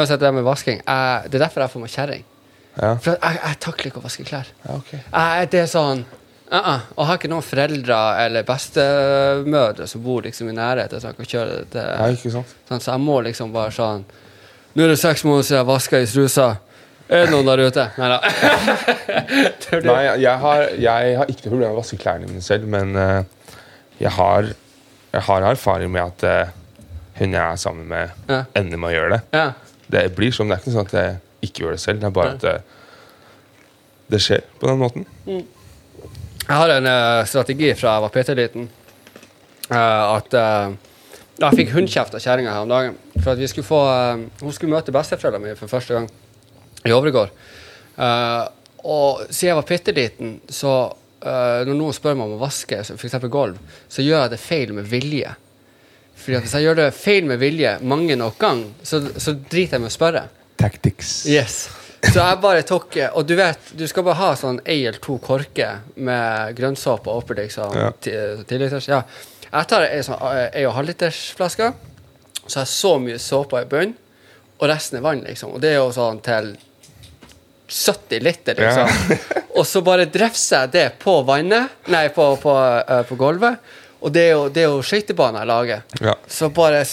uansett det med vasking jeg, Det er derfor jeg får meg kjerring. Ja. For jeg, jeg takler ikke å vaske klær. ja, okay. Jeg, det er sånn uh -uh. Og jeg har ikke noen foreldre eller bestemødre som bor liksom i nærheten, så jeg kan kjøre det til Ja? Sånn, så jeg må liksom bare sånn Nå er det seks måneder siden jeg vaska i strusa. Er det noen der ute? Nei da. Nei, jeg har, jeg har ikke noe problem med å vaske klærne mine selv, men uh, jeg, har, jeg har erfaring med at uh, hun jeg er sammen med, Ja. ender med å gjøre det. Ja. Det blir sånn, det er ikke sånn at jeg ikke gjør det selv. Det er bare at det, det skjer på den måten. Jeg har en uh, strategi fra jeg var PT-liten. Uh, at uh, Jeg fikk hundkjeft av kjerringa her om dagen. For at vi skulle få eh, Hun skulle møte besteforeldrene mine for første gang i Overgård. Eh, og siden jeg var bitte liten, så eh, når noen spør meg om å vaske f.eks. gulv, så gjør jeg det feil med vilje. Fordi Hvis jeg gjør det feil med vilje mange nok gang, så, så driter jeg med å spørre. Tactics. Yes. Så jeg bare tok Og du vet, du skal bare ha sånn ei eller to korker med grønnsåpe oppi, liksom. Ja. Liters. Ja. Jeg tar ei sånn eh, ei og halvlitersflaske, så har jeg så mye såpe i bunnen, og resten er vann, liksom. Og det er jo sånn til 70 liter, liksom. og så bare drefser jeg det på vannet, nei, på, på, på, på gulvet. Og det er jo, det er jo skøytebaner jeg lager. Ja. Så bare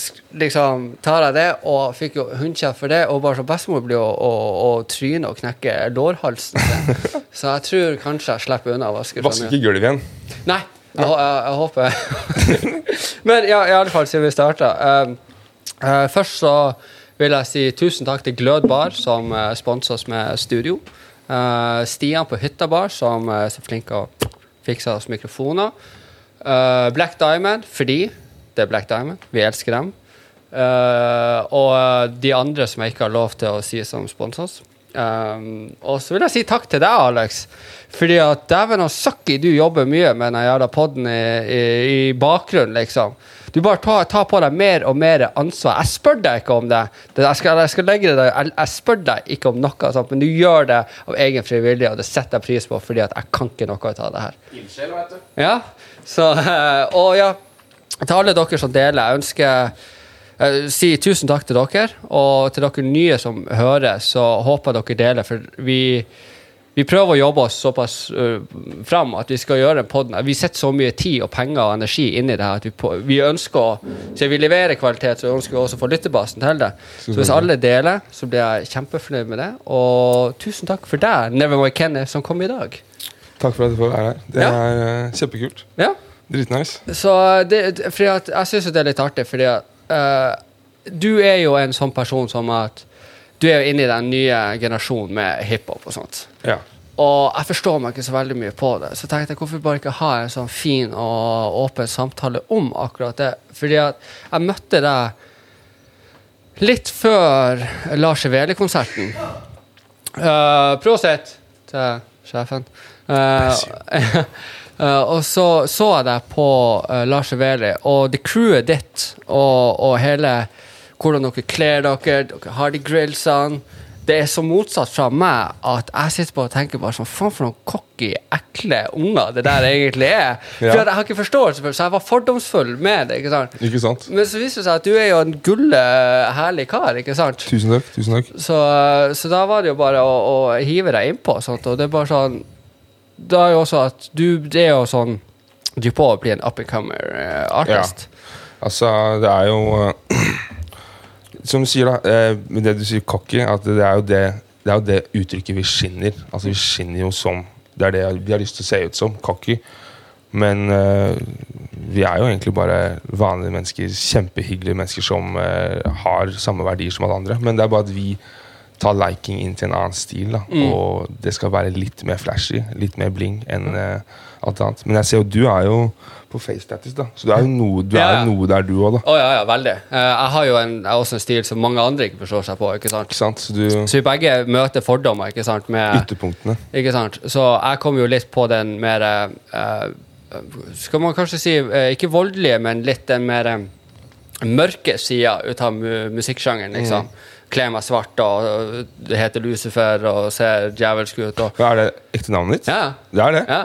liksom tar jeg det, og fikk jo hundkjeft for det. Og bare så bestemor blir å, å, å tryne og knekke lårhalsen sin. Så jeg tror kanskje jeg slipper unna å vaske. så Vask mye. ikke gulvet igjen. Nei, jeg, jeg, jeg håper Men ja, i alle fall, siden vi starta. først så vil jeg si tusen takk til Glød Bar, som uh, sponser oss med studio. Eh, Stian på Hytta Bar, som er så flink å fikse oss mikrofoner. Eh, Black Diamond, fordi det er Black Diamond. Vi elsker dem. Uh, og eh, de andre som jeg ikke har lov til å si som sponsors. Um, og så vil jeg si takk til deg, Alex. Fordi at dæven og søkki, du jobber mye med den jævla podden i, i, i bakgrunnen, liksom. Du bare tar tar, på deg mer og mer ansvar. Jeg spør deg ikke om det. jeg, skal, jeg skal legge det jeg, jeg spør deg ikke om noe sånt, men du gjør det av egen frivillighet, og det setter jeg pris på, fordi at jeg kan ikke noe ut av det her. Ildsjel, vet du. Ja, så eh, Og ja, til alle dere som deler, jeg ønsker eh, si tusen takk til dere. Og til dere nye som hører, så håper jeg dere deler, for vi vi prøver å jobbe oss såpass uh, fram at vi skal gjøre en podden. Vi setter så mye tid og penger og energi inn i det her at vi, på, vi ønsker å Siden vi leverer kvalitet, så ønsker vi også å få lyttebasen til det. Så hvis alle deler, så blir jeg kjempefornøyd med det. Og tusen takk for deg, Nevermore Kenny, som kom i dag. Takk for at du får være her. Det er uh, kjempekult. Ja, Dritnice. Så det, fordi at jeg syns det er litt artig, fordi at uh, du er jo en sånn person som at Du er jo inne i den nye generasjonen med hiphop og sånt. Ja. Og jeg forstår meg ikke så veldig mye på det. Så tenkte jeg hvorfor bare ikke ha en sånn fin og åpen samtale om akkurat det. Fordi at jeg møtte deg litt før Lars Eveli-konserten. Uh, Prosit til sjefen. Eh, og så så jeg deg på eh, Lars Eveli, og det crewet ditt og, og hele hvordan dere kler dere, dere har de grillsene det er så motsatt fra meg at jeg sitter på og tenker bare sånn Faen for noen cocky, ekle unger det der egentlig er. For Ja. jeg har ikke forståelse for det, så jeg var fordomsfull med det. ikke sant? Ikke sant? Men så viser det seg at du er jo en gulle, herlig kar, ikke sant? Tusen takk. tusen takk. Så, så da var det jo bare å, å hive deg innpå. Sånt, og det er bare sånn Da er jo også at du Det er jo sånn Du på å bli en up and comer artist. artist. Altså, det er jo eh, Som du sier, da. eh, det du sier cocky, at det er jo det, det er jo det uttrykket vi skinner. Altså, vi skinner jo som Det er det vi har lyst til å se ut som. Cocky. Men uh, vi er jo egentlig bare vanlige mennesker. Kjempehyggelige mennesker som uh, har samme verdier som alle andre. Men det er bare at vi tar liking inn til en annen stil. Da. Og det skal være litt mer flashy, litt mer bling enn uh, alt annet. Men jeg ser jo du er jo på FaceTatus, da. Så du er jo noe, du Ja, ja. Er noe der, du òg, da. Å ja, ja, veldig. Uh, jeg har jo en, jeg har også en stil som mange andre ikke forstår seg på. ikke sant? Ikke sant? Så du Så vi begge møter fordommer, ikke sant? Med, Ytterpunktene. ikke sant? Så jeg kom jo litt på den mer uh, Skal man kanskje si ikke voldelige, men litt den mer mørke sida ut av mu musikksjangeren, liksom. Kler meg svart og heter Lucifer og ser djevelsk ut og er det ekte navnet ditt? Ja. Det er det? ja.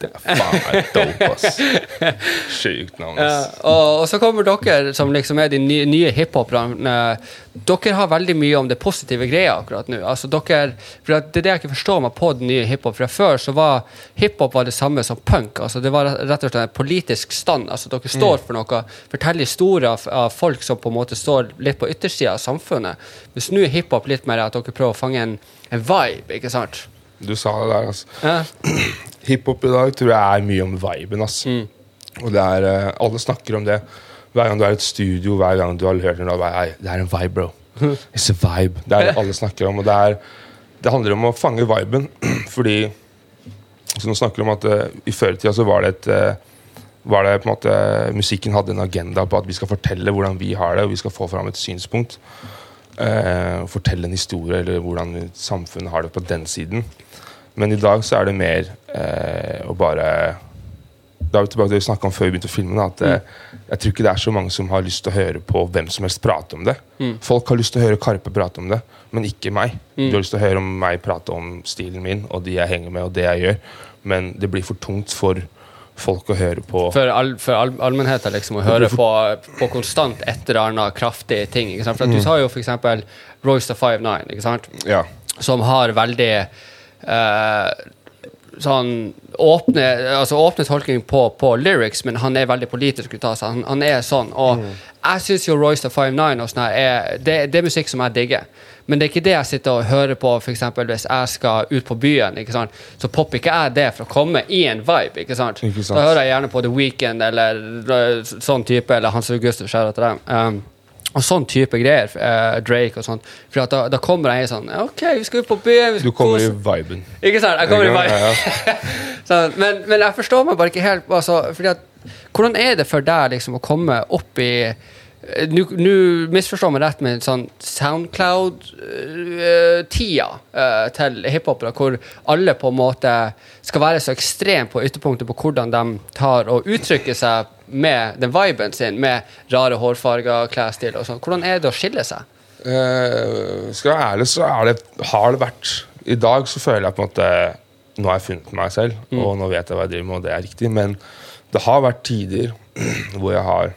Det er faen meg dope, ass. Sjukt navn, Ja, ass. og, og så kommer dere, som liksom er de nye, nye hiphoperne. Dere har veldig mye om det positive greia akkurat nå. Altså dere, for Det er det jeg ikke forstår meg på den nye hiphop. Fra før så var hiphop var det samme som punk. altså Det var rett og slett en politisk stand. altså Dere står for noe, forteller historier av, av folk som på en måte står litt på yttersida av samfunnet. Mens nå er hiphop litt mer at dere prøver å fange en, en vibe, ikke sant? Du sa det der, altså. Ja. Hiphop i dag tror jeg er mye om viben. ass. Og det er, eh, Alle snakker om det. Hver gang du er i et studio, hver gang du har hørt en låt, det er en vibe, bro. It's a vibe. Det er det alle snakker om. Og det, er, det handler om å fange viben, fordi så Nå snakker om at uh, i førtida så var det et uh, var det på en måte Musikken hadde en agenda på at vi skal fortelle hvordan vi har det, og vi skal få fram et synspunkt. Uh, fortelle en historie, eller hvordan samfunnet har det på den siden. Men i dag så er det mer eh, å bare Da er vi tilbake til det vi snakka om før vi begynte å filme. At mm. Jeg tror ikke det er så mange som har lyst til å høre på hvem som helst prate om det. Folk har lyst til å høre Karpe prate om det, men ikke meg. De har lyst til å høre om meg prate om stilen min og de jeg henger med, og det jeg gjør. Men det blir for tungt for folk å høre på. for, all, for all, allmennheten liksom å høre på, på konstant et eller annet kraftig ting. For Du sa jo eksempel Royce the 5'9, ikke sant? Ja. som har veldig sånn åpne, altså åpne tolkning på, på lyrics, men han er veldig politisk. seg. Han, han er sånn. Og jeg syns jo Royce the 5'9 og sånn her er, det, det er musikk som jeg digger. Men det er ikke det jeg sitter og hører på for hvis jeg skal ut på byen. Så popper ikke jeg det for å komme i en vibe. ikke sant? Ikke sant. Da hører jeg gjerne på The Weeknd eller øh, sånn type, eller Hans Augustus. skjer etter dem. Um, og sånn type greier. Uh, Drake og sånt. For da, da kommer jeg i sånn OK, vi skal ut på byen. Du kommer i viben. ikke sant? Jeg kommer i viben. Sånn, men, men jeg forstår meg bare ikke helt altså, at, Hvordan er det for deg liksom, å komme opp i eh, Nå misforstår meg rett med sånn Soundcloud-tida uh, til hiphopere, hvor alle på en måte skal være så ekstremt på ytterpunktet på hvordan de tar og uttrykker seg med den viben sin, med rare hårfarger, klesstil og sånn. Hvordan er det å skille seg? Eh, skal jeg være ærlig, så er det, har det vært I dag så føler jeg på en måte Nå har jeg funnet meg selv, og nå vet jeg hva jeg driver med, og det er riktig. Men det har vært tider hvor jeg har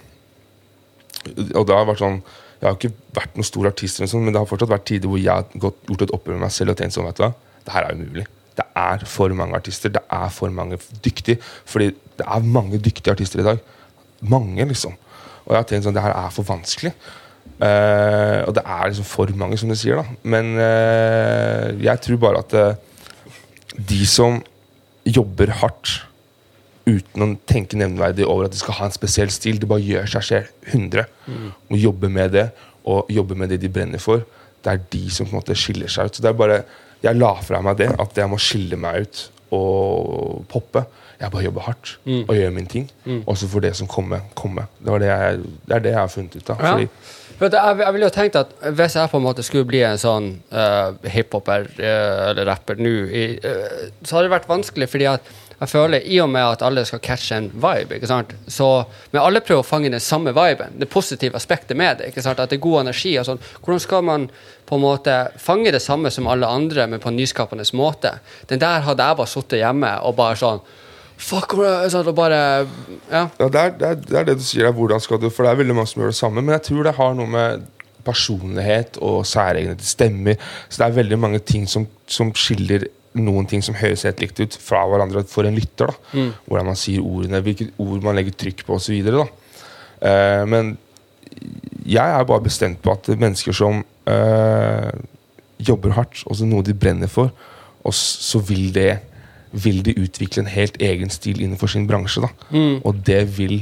Og det har vært sånn Jeg har ikke vært noen stor artist, men det har fortsatt vært tider hvor jeg har gått, gjort et opprør med meg selv og tenkt sånn, vet du hva, det her er umulig. Det er for mange artister, det er for mange dyktige. Fordi det er mange dyktige artister i dag. Mange, liksom. Og jeg har tenkt sånn, det her er for vanskelig. Uh, og det er liksom for mange, som du sier. da Men uh, jeg tror bare at uh, de som jobber hardt uten å tenke nevneverdig over at de skal ha en spesiell stil, de bare gjør seg selv 100 og jobber med det, og jobber med det de brenner for, det er de som på en måte skiller seg ut. Så det er bare Jeg la fra meg det, at jeg må skille meg ut og poppe. Jeg bare jobber hardt og gjør min ting. Og så får det som kommer, komme. Det, var det, jeg, det er det jeg har funnet ut av. Ja. Jeg, jeg ville jo tenkt at Hvis jeg på en måte skulle bli en sånn uh, hiphoper uh, eller rapper nå, eh, så hadde det vært vanskelig, fordi at jeg føler i og med at alle skal catche en vibe, ikke sant? så Men alle prøver å fange den samme viben, det positive aspektet med det. ikke sant? At det er god energi og sånn. Hvordan skal man på en måte fange det samme som alle andre, men på en nyskapende måte? Den der hadde jeg bare sittet hjemme og bare sånn Fuck, sånn, og bare Ja. Ja, det er, det, er, det er det du sier. er Hvordan skal du For det er veldig mange som gjør det samme. Men jeg tror det har noe med personlighet og særegenhet stemmer. Så det er veldig mange ting som, som skiller noen ting som høres helt likt ut, fra hverandre for en lytter. da Hvordan man sier ordene, hvilket ord man legger trykk på osv. Uh, men jeg er bare bestemt på at mennesker som uh, jobber hardt, også noe de brenner for, og så vil det vil de utvikle en helt egen stil innenfor sin bransje. Da. Og det vil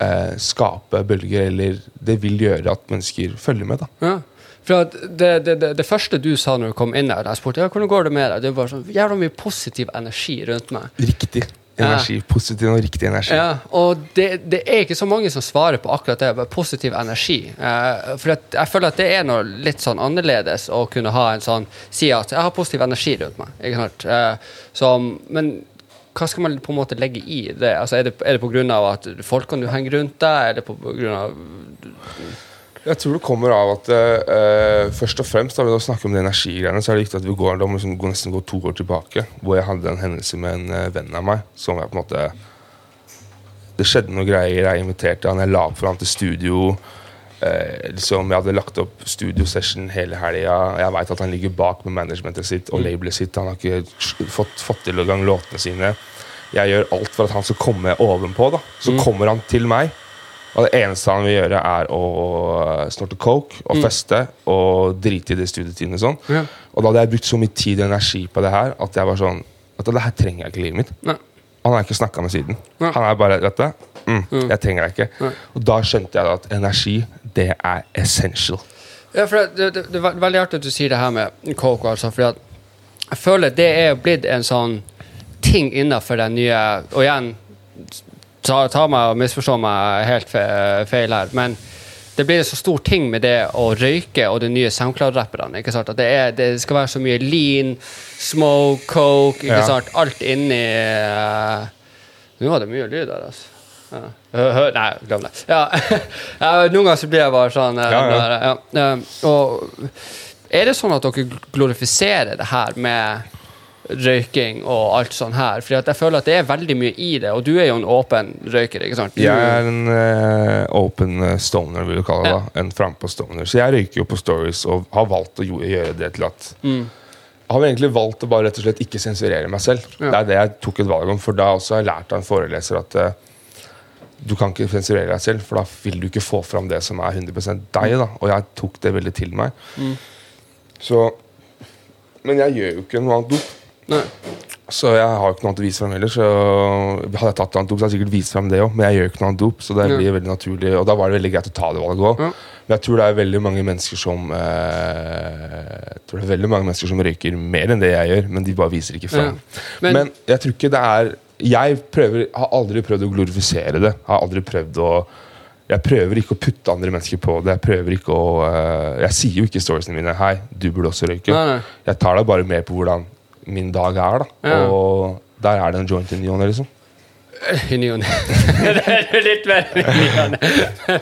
eh, skape bølger, eller det vil gjøre at mennesker følger med. Da. Ja. For det, det, det, det første du sa når du kom inn her, jeg spurte ja, hvordan går det med deg, det var sånn jævla mye positiv energi rundt meg. Riktig energi. Positiv og riktig energi. Ja, og det, det er ikke så mange som svarer på akkurat det, bare positiv energi. Eh, for at jeg føler at det er noe litt sånn annerledes å kunne ha en sånn Si at jeg har positiv energi rundt meg. Ikke sant? Eh, som, men hva skal man på en måte legge i det? Altså, er det, er det av at folkene du henger rundt deg, er det på grunn av Jeg tror det kommer av at uh, først og fremst da vi da snakker om de energigreiene, så er det viktig at vi går, da må liksom gå, nesten gå to år tilbake, hvor jeg hadde en hendelse med en uh, venn av meg som jeg på en måte det skjedde noen greier. Jeg inviterte han, jeg la opp for han til studio. Uh, liksom, jeg hadde lagt opp studiosession hele helga. Jeg veit at han ligger bak med managementet sitt og labelet sitt. Han har ikke fått, fått til å gang låtene sine. Jeg gjør alt for at han skal komme ovenpå. da Så kommer han til meg, og det eneste han vil gjøre, er å snorte coke og feste og drite i de studietidene. Sånn Ja. Og da hadde jeg brukt så mye tid og energi på det her at jeg var sånn at det her trenger jeg ikke i livet mitt. Nei. Han har jeg ikke snakka med siden. Nei. Han er bare vet du, mm, Jeg trenger deg ikke. Nei. Og da skjønte jeg at energi, det er essential. Ja, for det, det, det er veldig artig at du sier det her med coke. Altså, for jeg føler det er blitt en sånn ting innafor den nye Og igjen, ta, ta meg og misforstå meg helt feil her, men det blir en så stor ting med det å røyke og de nye SoundCloud-rapperne. ikke sant? At det, er, det skal være så mye lean, smoke, coke, ikke Ja. sant? Alt inni uh, Nå var det mye lyd her, altså. Ja. Nei, glem det. Ja. noen ganger så blir jeg bare sånn Uh, Ja, og er det sånn at dere glorifiserer det her med røyking og alt sånn her? For jeg føler at det er veldig mye i det, og du er jo en åpen røyker, ikke sant? Du, Jeg er en åpen open eh, stoner, vil du kalle det. Ja. da En frampå stoner. Så jeg røyker jo på stories og har valgt å gjøre det til at Mm. Jeg har egentlig valgt å bare rett og slett ikke sensurere meg selv. Ja. Det er det jeg tok et valg om, for da også har jeg lært av en foreleser at uh, du kan ikke sensurere deg selv, for da vil du ikke få fram det som er 100 deg. da Og jeg tok det veldig til meg. Mm. Så Men jeg gjør jo ikke noe annet dop. Nei. Så jeg har jo ikke noe annet å vise fram heller. Så Hadde jeg tatt annet dop, så hadde jeg sikkert vist frem det òg. Men jeg gjør ikke noe annet dop, så det Ja. blir veldig naturlig. Og da var det veldig greit å ta det valget òg. Ja. Men jeg tror det er veldig mange mennesker som eh, Jeg tror det er veldig mange mennesker som røyker mer enn det jeg gjør, men de bare viser ikke fram. Ja. Men- Men, jeg tror ikke det er Jeg prøver, har aldri prøvd å glorifisere det. Har aldri prøvd å jeg prøver ikke å putte andre mennesker på det. Jeg prøver ikke å eh, Jeg sier jo ikke i storiesene mine 'Hei, du burde også røyke'. Nei, nei. Jeg tar deg bare med på hvordan min dag er, da. Ja. Og der er det en joint i ny og ne, liksom. I ny og ne. det er litt mer i ny og ne.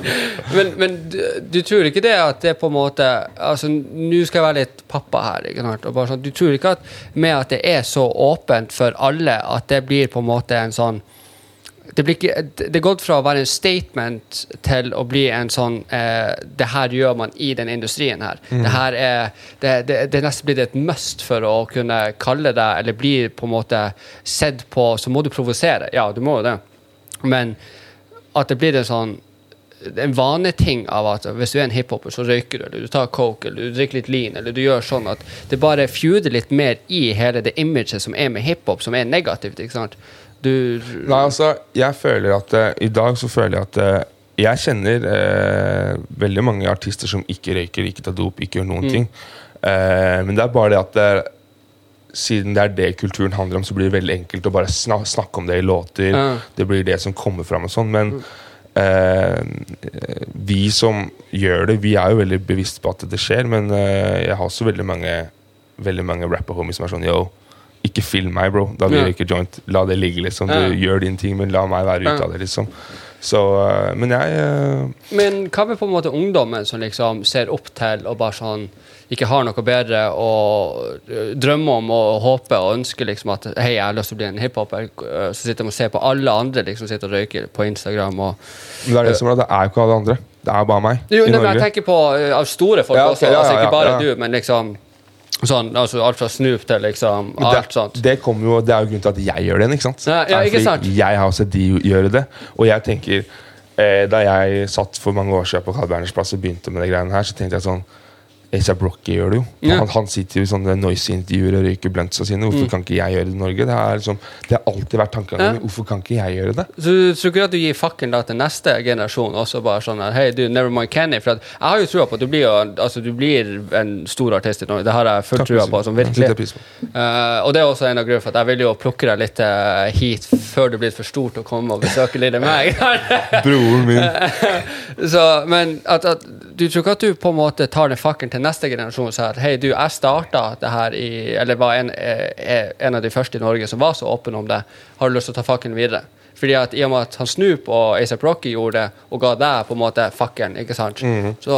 Men, men du, du tror ikke det at det på en måte Altså, Nå skal jeg være litt pappa her. ikke sant? Sånn, du tror ikke at med at det er så åpent for alle, at det blir på en måte en sånn det, blir ikke, det er gått fra å være en statement til å bli en sånn eh, Det her gjør man i den industrien her. Mm. Det her er det, det, det er nesten blitt et must for å kunne kalle det, Eller bli på en måte sett på Så må du provosere. Ja, du må jo det. Men at det blir en sånn en vaneting av at hvis du er en hiphoper, så røyker du, eller du tar coke, eller du drikker litt lean, eller du gjør sånn at det bare feuder litt mer i hele det imaget som er med hiphop, som er negativt. ikke sant? Du Nei, altså, jeg føler at uh, I dag så føler jeg at uh, jeg kjenner eh, veldig mange artister som ikke røyker, ikke tar dop, ikke gjør Mm. noen ting. Eh, men det er bare det at eh, siden det er det kulturen handler om, så blir det veldig enkelt å bare snak snakke om det i låter. Det blir det som kommer fram og sånn. Men eh, vi som gjør det, vi er jo veldig bevisst på at det skjer. Men jeg har også veldig mange Veldig mange rapper-homies som er sånn Yo, ikke film meg, bro. Da blir det ikke joint. La det ligge, liksom. Ja. Du gjør din ting, men la meg være ute av det, liksom. Så, eh, men jeg eh, Men hva med på en måte ungdommen som liksom ser opp til og bare sånn ikke har noe bedre og øh, drømmer om og håper og ønsker liksom at hei, jeg har lyst til å bli en hiphoper. Så sitter de og ser på alle andre liksom sitter og røyker på Instagram og Men det er det som er, det er jo ikke alle andre. Det er bare meg Jo, i nei, men jeg tenker på av store folk Ja, også. ja, altså Ikke bare ja. du, men liksom sånn, altså alt fra Snoop til liksom alt det, sånt. det, kommer jo, det er jo grunnen til at jeg gjør det. ikke sant? Ja, ja, ikke sant? Jeg har sett de gjøre det. Og jeg tenker eh, Da jeg satt for mange år siden på Carl Berners plass og begynte med de greiene her, så tenkte jeg sånn A$AP Brocky gjør det jo. Ja. Han, han sitter jo i sånne noise-intervjuer og røyker bluntsa sine. Hvorfor Mm. kan ikke jeg gjøre det i Norge? Det, er liksom, det har alltid vært tankegangen Ja. Hvorfor kan ikke jeg gjøre det? Så du tror ikke at du gir fakken da til neste generasjon også bare sånn Hei, du, never mind Kenny. For at jeg har jo trua på at du blir, jo, altså, du blir en stor artist i Norge. Det har jeg full trua på. Som virkelig. på. Uh, og det er også en av grunnene for at jeg vil jo plukke deg litt eh, hit før det blir for stort å komme og besøke lille meg. Broren min. Så, men at, at, du tror ikke at du på en måte tar den fakkelen til neste generasjon sier hei, du, jeg starta det her i Eller var en, eh, en av de første i Norge som var så åpen om det. Har du lyst til å ta fakkelen videre? Fordi at I og med at han Snoop og ASAP Rocky gjorde det, og ga deg på en måte fakkelen, ikke sant? Så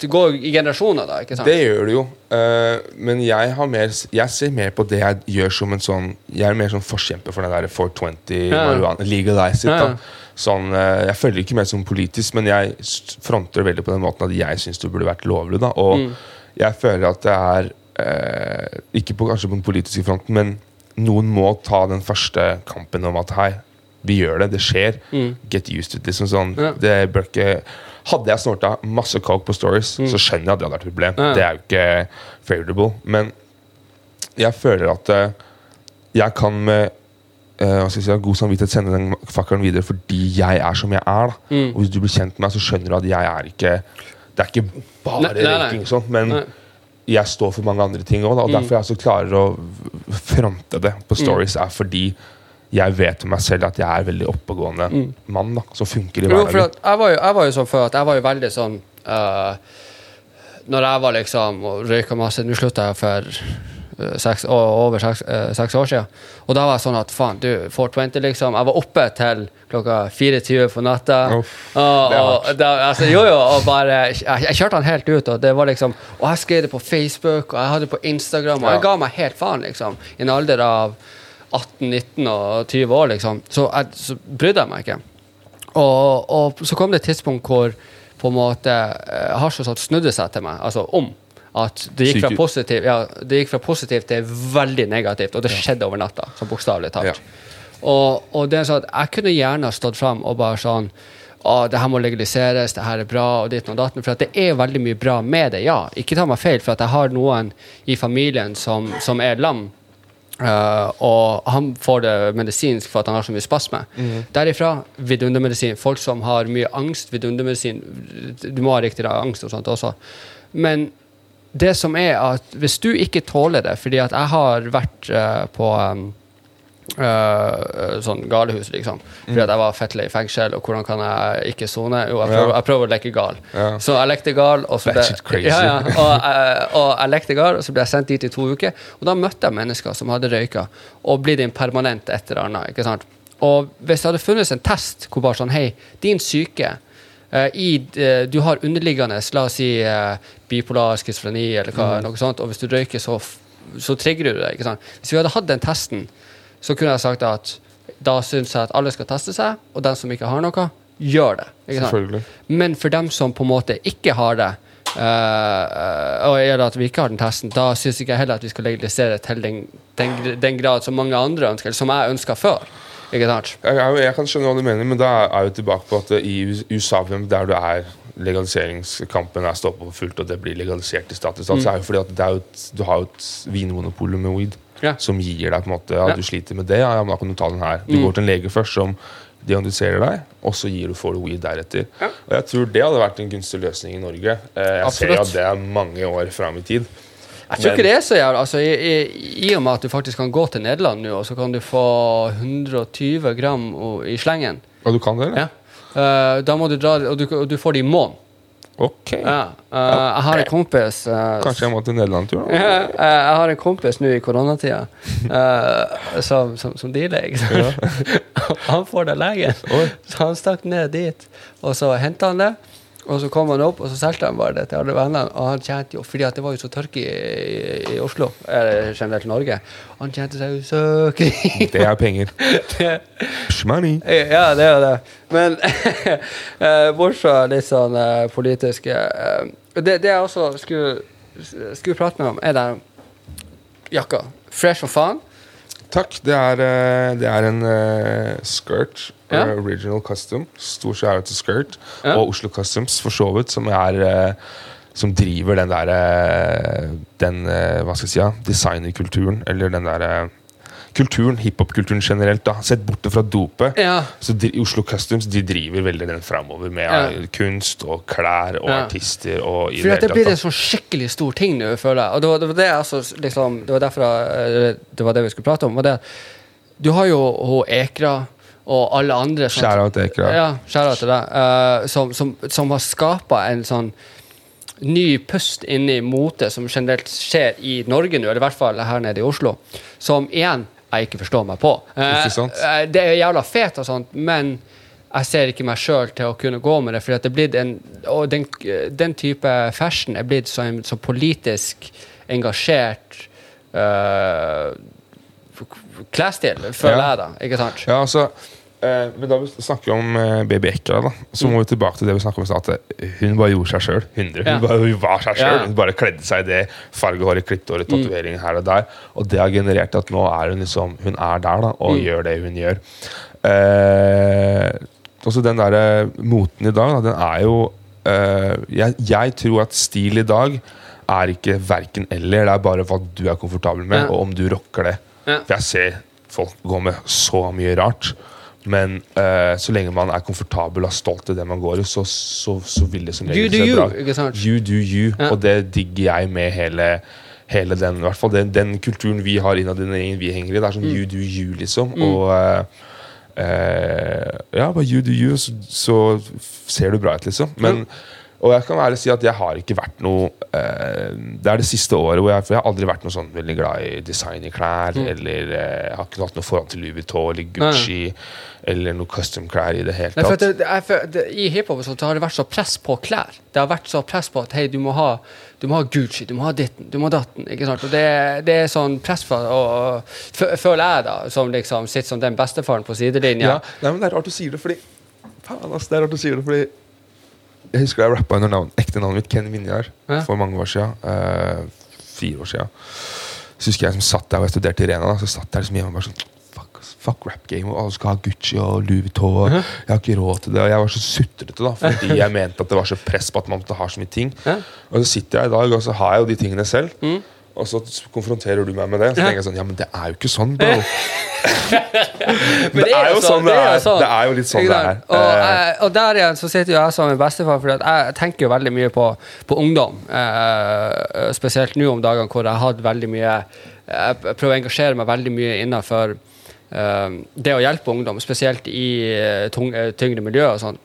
det går i generasjoner, da. ikke sant? Det gjør det jo. Uh, men jeg, har mer, jeg ser mer på det jeg gjør som en sånn Jeg er mer sånn forkjemper for den der 420 Ja. marihuana. Legalize it. Da sånn eh, Jeg følger ikke med som politisk, men jeg fronter veldig på den måten at jeg syns det burde vært lovlig. da Og Mm. jeg føler at det er eh, Ikke på, kanskje på den politiske fronten, men noen må ta den første kampen om at hei, vi gjør det, det skjer. Get used to it. liksom sånn Mm. Ja. Det bør ikke Hadde jeg snorta masse coke på stories, så skjønner jeg at det hadde vært et problem. Mm. Ja. Det er jo ikke favorable. Men jeg føler at eh, jeg kan med jeg si, god samvittighet sende den fakkelen videre fordi jeg er som jeg er. Mm. Og Hvis du blir kjent med meg, så skjønner du at jeg er ikke Det er ikke bare Nei, røyking, og men Nei. Mm. jeg står for mange andre ting òg. Og derfor jeg også klarer å fronte det på stories, er fordi jeg vet med meg selv at jeg er veldig oppegående mann da som funker i Mm. Hverdagen. at jeg, var jo, jeg var jo sånn før at jeg var jo veldig sånn uh, Når jeg var liksom og røyka masse Nå slutta jeg for uh, seks, over seks, uh, seks år siden. Og da var jeg sånn at faen, du, 420, liksom. Jeg var oppe til klokka 24 på natta. Uff, og, og, da, altså, jo, jo, og bare jeg, jeg kjørte den helt ut, og det var liksom Og jeg skrev det på Facebook, og jeg hadde det på Instagram, og jeg ga meg helt faen, liksom. I en alder av 18, 19 og 20 år, liksom. Så, jeg, så brydde jeg meg ikke. Og, og så kom det et tidspunkt hvor på en måte eh, hasj og sånt snudde seg til meg, altså om. At det gikk, positiv, ja, det gikk fra positivt til veldig negativt, og det skjedde over natta. Så bokstavelig talt. Og, og det er sånn at jeg kunne gjerne stått fram og bare sånn å, det her må legaliseres, det her er bra, og ditt og datten. For det er veldig mye bra med det, ja. Ikke ta meg feil, for jeg har noen i familien som, som er lam. Uh, og han får det medisinsk for at han har så mye spasme. Derifra vidundermedisin. Folk som har mye angst, vidundermedisin. Du må ha riktig angst og sånt også. Men det som er at hvis du ikke tåler det Fordi at jeg har vært uh, på um, uh, sånn galehus, liksom. Fordi at jeg var fettle i fengsel, og hvordan kan jeg ikke sone? Jo, jeg prøver, jeg prøver å leke gal. Ja. Så jeg lekte gal, og så ble, ja, ja, og, jeg- og jeg lekte gal, og så ble jeg sendt dit i to uker. Og da møtte jeg mennesker som hadde røyka, og blitt en permanent et eller annet. ikke sant? Og hvis det hadde funnes en test hvor bare sånn Hei, din syke i, eh, Du har underliggende, la oss si eh, bipolar schizofreni eller hva, noe sånt, og hvis du røyker, så, så trigger du det. ikke sant? Hvis vi hadde hatt den testen, så kunne jeg sagt at da syns jeg at alle skal teste seg, og den som ikke har noe, gjør det. Men for dem som på en måte ikke har det, Uh, og eller at vi ikke har den testen, da syns ikke jeg heller at vi skal legalisere til den, den, den grad som mange andre ønsker, eller som jeg ønska før. Ikke sant? Jeg, jeg, jeg kan skjønne hva du mener, men da er vi tilbake på at eh, i USA, der du er legaliseringskampen er på for fullt, og det blir legalisert i stat i stat, så er det jo fordi at jo et, du har jo et vinmonopol med weed Ja. som gir deg på en måte Ja, Ja. du sliter med det, ja, men da kan du ta den her. Du går til en lege først som diagnostiserer deg, og så gir du, får du weed deretter. Og jeg tror det hadde vært en gunstig løsning i Norge. Jeg jeg ser at det er mange år fram i tid. Jeg tror ikke det er så jævlig. Altså, i, i, I og med at du faktisk kan gå til Nederland nå, og så kan du få 120 gram i slengen. Og du kan det, eller? Ja. Uh, da må du dra, og du, og du får det i måneden. Ok. Ja. Uh, jeg har en kompis uh, Kanskje jeg må til Nederland tur? da? Ja, jeg har en kompis nå i koronatida som, som, som dealer. Sant? han får det legen. Så han stakk ned dit, og så henta han det. Og så kom han opp, og så solgte han bare det til alle vennene. Og han tjente jo, fordi det var jo så tørke i, i, Oslo, eller generelt Norge. Han tjente seg jo søkring. Det er penger. Shmoney. Ja, det er det. Men bortsett fra litt sånn eh, politiske eh, det, det jeg også skulle, skulle prate med om, er den jakka. Fresh som faen. Takk. Det er, eh, det er en uh, skirt. Ja. eh, original custom. Stor shout til Skirt. Ja. Og Oslo Customs, for så vidt, som er eh, som driver den der eh, Den, eh, hva skal jeg si, ja, designerkulturen, eller den der eh, kulturen, hiphop-kulturen generelt. da Sett bort fra dopet. Ja. Så de, Oslo Customs de driver veldig den framover med Ja. kunst og klær og Ja. artister. Og i For det det blir en sånn skikkelig stor ting nå, føler jeg. Og det var det, var det altså, liksom, Det var derfor jeg- det var det vi skulle prate om. Var det, du har jo hun Ekra og alle andre Shout out Ekra. Ja, skjæra til deg. Uh, som, som, som har skapa en sånn ny pust inni motet mote som generelt skjer i Norge nå, eller i hvert fall her nede i Oslo, som igjen jeg ikke forstår meg på. Uh, eh, det er jævla fet og sånt, men jeg ser ikke meg sjøl til å kunne gå med det. For det er blitt en, og den, den type fashion er blitt så, så politisk engasjert uh, klesstil, føler Ja. jeg, da. Ikke sant? Ja, altså Eh, men da vi snakker om eh, baby Ekra, da, så må vi tilbake til det vi snakket om i stad. Hun bare gjorde seg sjøl. Hun, Ja. hun var seg sjøl. Hun bare kledde seg i det. Fargehåret, klippet tatoveringer her og der. Og det har generert at nå er hun liksom Hun er der da og gjør det hun gjør. Eh, også den derre moten i dag, da, den er jo eh, jeg, jeg tror at stil i dag er ikke verken eller. Det er bare hva du er komfortabel med, Ja. og om du rocker det. Ja. For jeg ser folk gå med så mye rart. Men uh, så lenge man er komfortabel og stolt i det man går i, så, så, så vil det som regel se you, bra? You do you. Ja. Og det digger jeg med hele, hele den, hvert fall den, den kulturen vi har innad i den gjengen vi henger i. Det er Mm. sånn you do you, liksom. Og uh, uh, ja, bare you do you, så, så ser du bra ut, liksom. Men og jeg kan ærlig si at jeg har ikke vært noe eh, Det er det siste året hvor jeg For jeg har aldri vært noe sånn veldig glad i design i klær. Mm. Eller eh, jeg har ikke hatt noe forhold til Louis Vuitton eller Gucci. Eller noe custom-klær i det hele Nei, tatt. det, det, er det, I hiphop har det vært så press på klær. Det har vært så press på at hei, du må ha, du må ha Gucci, du må ha ditten, du må ha datten. ikke sant? Og det, det er sånn press for og, og, Føler jeg, da, som liksom sitter som den bestefaren på sidelinja. Ja, nei, men Det er rart du sier det, fordi Faen, ass, det er rart du sier det, fordi Jeg husker jeg rappa under navn, ekte navnet mitt, Ken Vinjar, Ja. for mange år siden. Uh, fire år siden. Så husker jeg som satt der og jeg studerte i Rena. Da, så satt jeg liksom hjemme og bare sånn Fuck, fuck rap game, og alle skal ha Gucci og Louis Vuitton. Og Jeg har ikke råd til det. Og jeg var så sutrete, da, fordi jeg mente at det var så press på at man måtte ha så mye ting. Ja. Og så sitter jeg i dag, og så har jeg jo de tingene selv. Og så konfronterer du meg med det. Så tenker jeg sånn Ja, men det er jo ikke sånn, bro. Men det er jo sånn det er. Det er jo litt sånn det er. Og, Eh, og der igjen så sitter jo jeg som en bestefar, for jeg tenker jo veldig mye på, på ungdom. Eh, spesielt nå om dagene hvor jeg har hatt veldig mye Jeg prøver å engasjere meg veldig mye innenfor eh, det å hjelpe ungdom, spesielt i eh, eh, tyngre miljø og sånn.